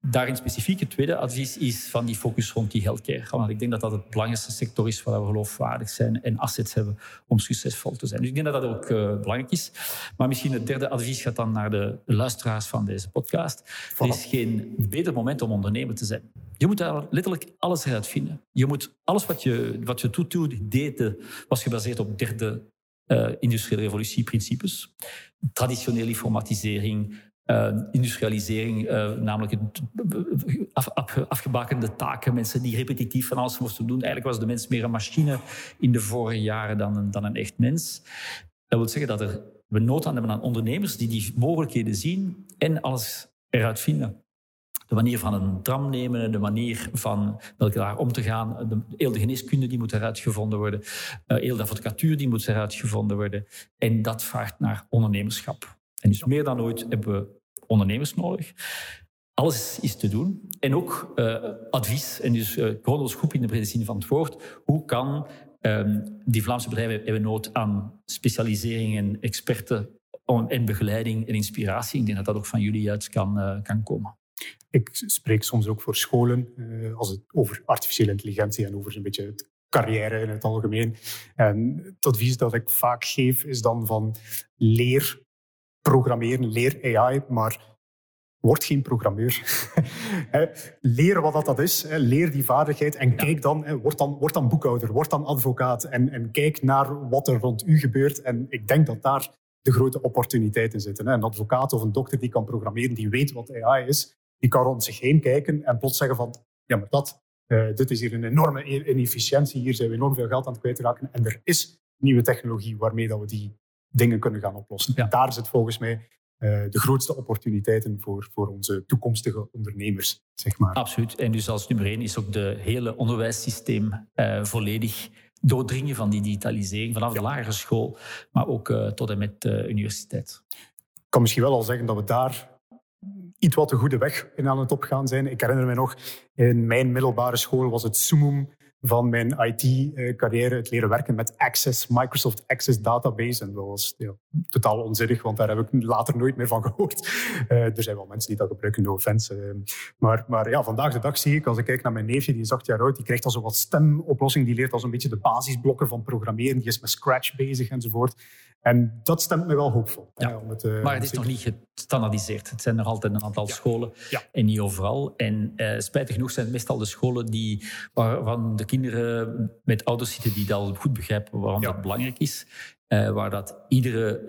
daarin specifiek het tweede advies is van die focus rond die healthcare. Want ik denk dat dat het belangrijkste sector is waar we geloofwaardig zijn en assets hebben om succesvol te zijn. Dus ik denk dat dat ook uh, belangrijk is. Maar misschien het derde advies gaat dan naar de luisteraars van deze podcast. Voilà. Er is geen beter moment om ondernemer te zijn. Je moet daar letterlijk alles eruit vinden. Je moet alles wat je, wat je toedoet, deed, was gebaseerd op derde uh, industriële revolutieprincipes. Traditionele informatisering, uh, industrialisering, uh, namelijk af, af, afgebakende taken, mensen die repetitief van alles moesten doen. Eigenlijk was de mens meer een machine in de vorige jaren dan een, dan een echt mens. Dat wil zeggen dat er, we nood aan hebben aan ondernemers die die mogelijkheden zien en alles eruit vinden. De manier van een tram nemen, de manier van met elkaar om te gaan. De, heel de geneeskunde die moet eruit gevonden worden. Uh, heel de advocatuur die moet eruit gevonden worden. En dat vraagt naar ondernemerschap. En dus meer dan ooit hebben we ondernemers nodig. Alles is te doen. En ook uh, advies. En dus uh, in de brede zin van het woord. Hoe kan um, die Vlaamse bedrijven hebben nood aan specialisering en experten en begeleiding en inspiratie. Ik denk dat dat ook van jullie uit kan, kan komen. Ik spreek soms ook voor scholen uh, als het over artificiële intelligentie en over een beetje het carrière in het algemeen. En het advies dat ik vaak geef is dan van leer programmeren, leer AI, maar word geen programmeur. leer wat dat is, leer die vaardigheid en kijk dan, word dan, word dan boekhouder, word dan advocaat en, en kijk naar wat er rond u gebeurt. En ik denk dat daar de grote opportuniteiten zitten. Een advocaat of een dokter die kan programmeren, die weet wat AI is, die kan rond zich heen kijken en plots zeggen van, ja, maar dat, uh, dit is hier een enorme inefficiëntie, hier zijn we enorm veel geld aan het kwijtraken en er is nieuwe technologie waarmee dat we die dingen kunnen gaan oplossen. Ja. Daar zit volgens mij uh, de grootste opportuniteiten voor, voor onze toekomstige ondernemers, zeg maar. Absoluut. En dus als nummer één is ook de hele onderwijssysteem uh, volledig doordringen van die digitalisering vanaf de lagere school, maar ook uh, tot en met de universiteit. Ik kan misschien wel al zeggen dat we daar iets wat de goede weg in aan het opgaan zijn. Ik herinner me nog, in mijn middelbare school was het summum van mijn IT-carrière het leren werken met Access, Microsoft Access Database. En dat was totaal onzinnig, want daar heb ik later nooit meer van gehoord. Uh, er zijn wel mensen die dat gebruiken, no offense. Uh, maar, maar ja, vandaag de dag zie ik, als ik kijk naar mijn neefje, die is acht jaar oud, die krijgt al zo wat stemoplossing, die leert al zo'n beetje de basisblokken van programmeren, die is met Scratch bezig enzovoort. En dat stemt me wel hoopvol. Ja. om het, uh, maar het is nog niet gestandardiseerd. Het zijn er altijd een aantal ja. scholen ja. en niet overal. En uh, spijtig genoeg zijn het meestal de scholen die, waarvan de kinderen met ouders zitten die dat goed begrijpen waarom dat belangrijk is. Uh, waar dat iedere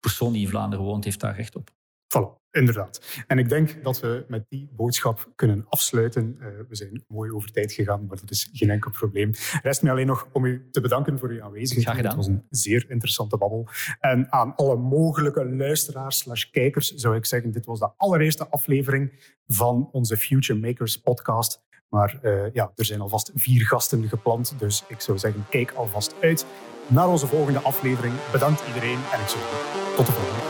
persoon die in Vlaanderen woont, heeft daar recht op. Voilà. Inderdaad. En ik denk dat we met die boodschap kunnen afsluiten. Uh, we zijn mooi over tijd gegaan, maar dat is geen enkel probleem. Rest mij alleen nog om u te bedanken voor uw aanwezigheid. Graag gedaan. Het was een zeer interessante babbel. En aan alle mogelijke luisteraars slash kijkers zou ik zeggen, dit was de allereerste aflevering van onze Future Makers podcast. Maar uh, ja, er zijn alvast vier gasten gepland, dus ik zou zeggen, kijk alvast uit naar onze volgende aflevering. Bedankt iedereen en ik zeggen, tot de volgende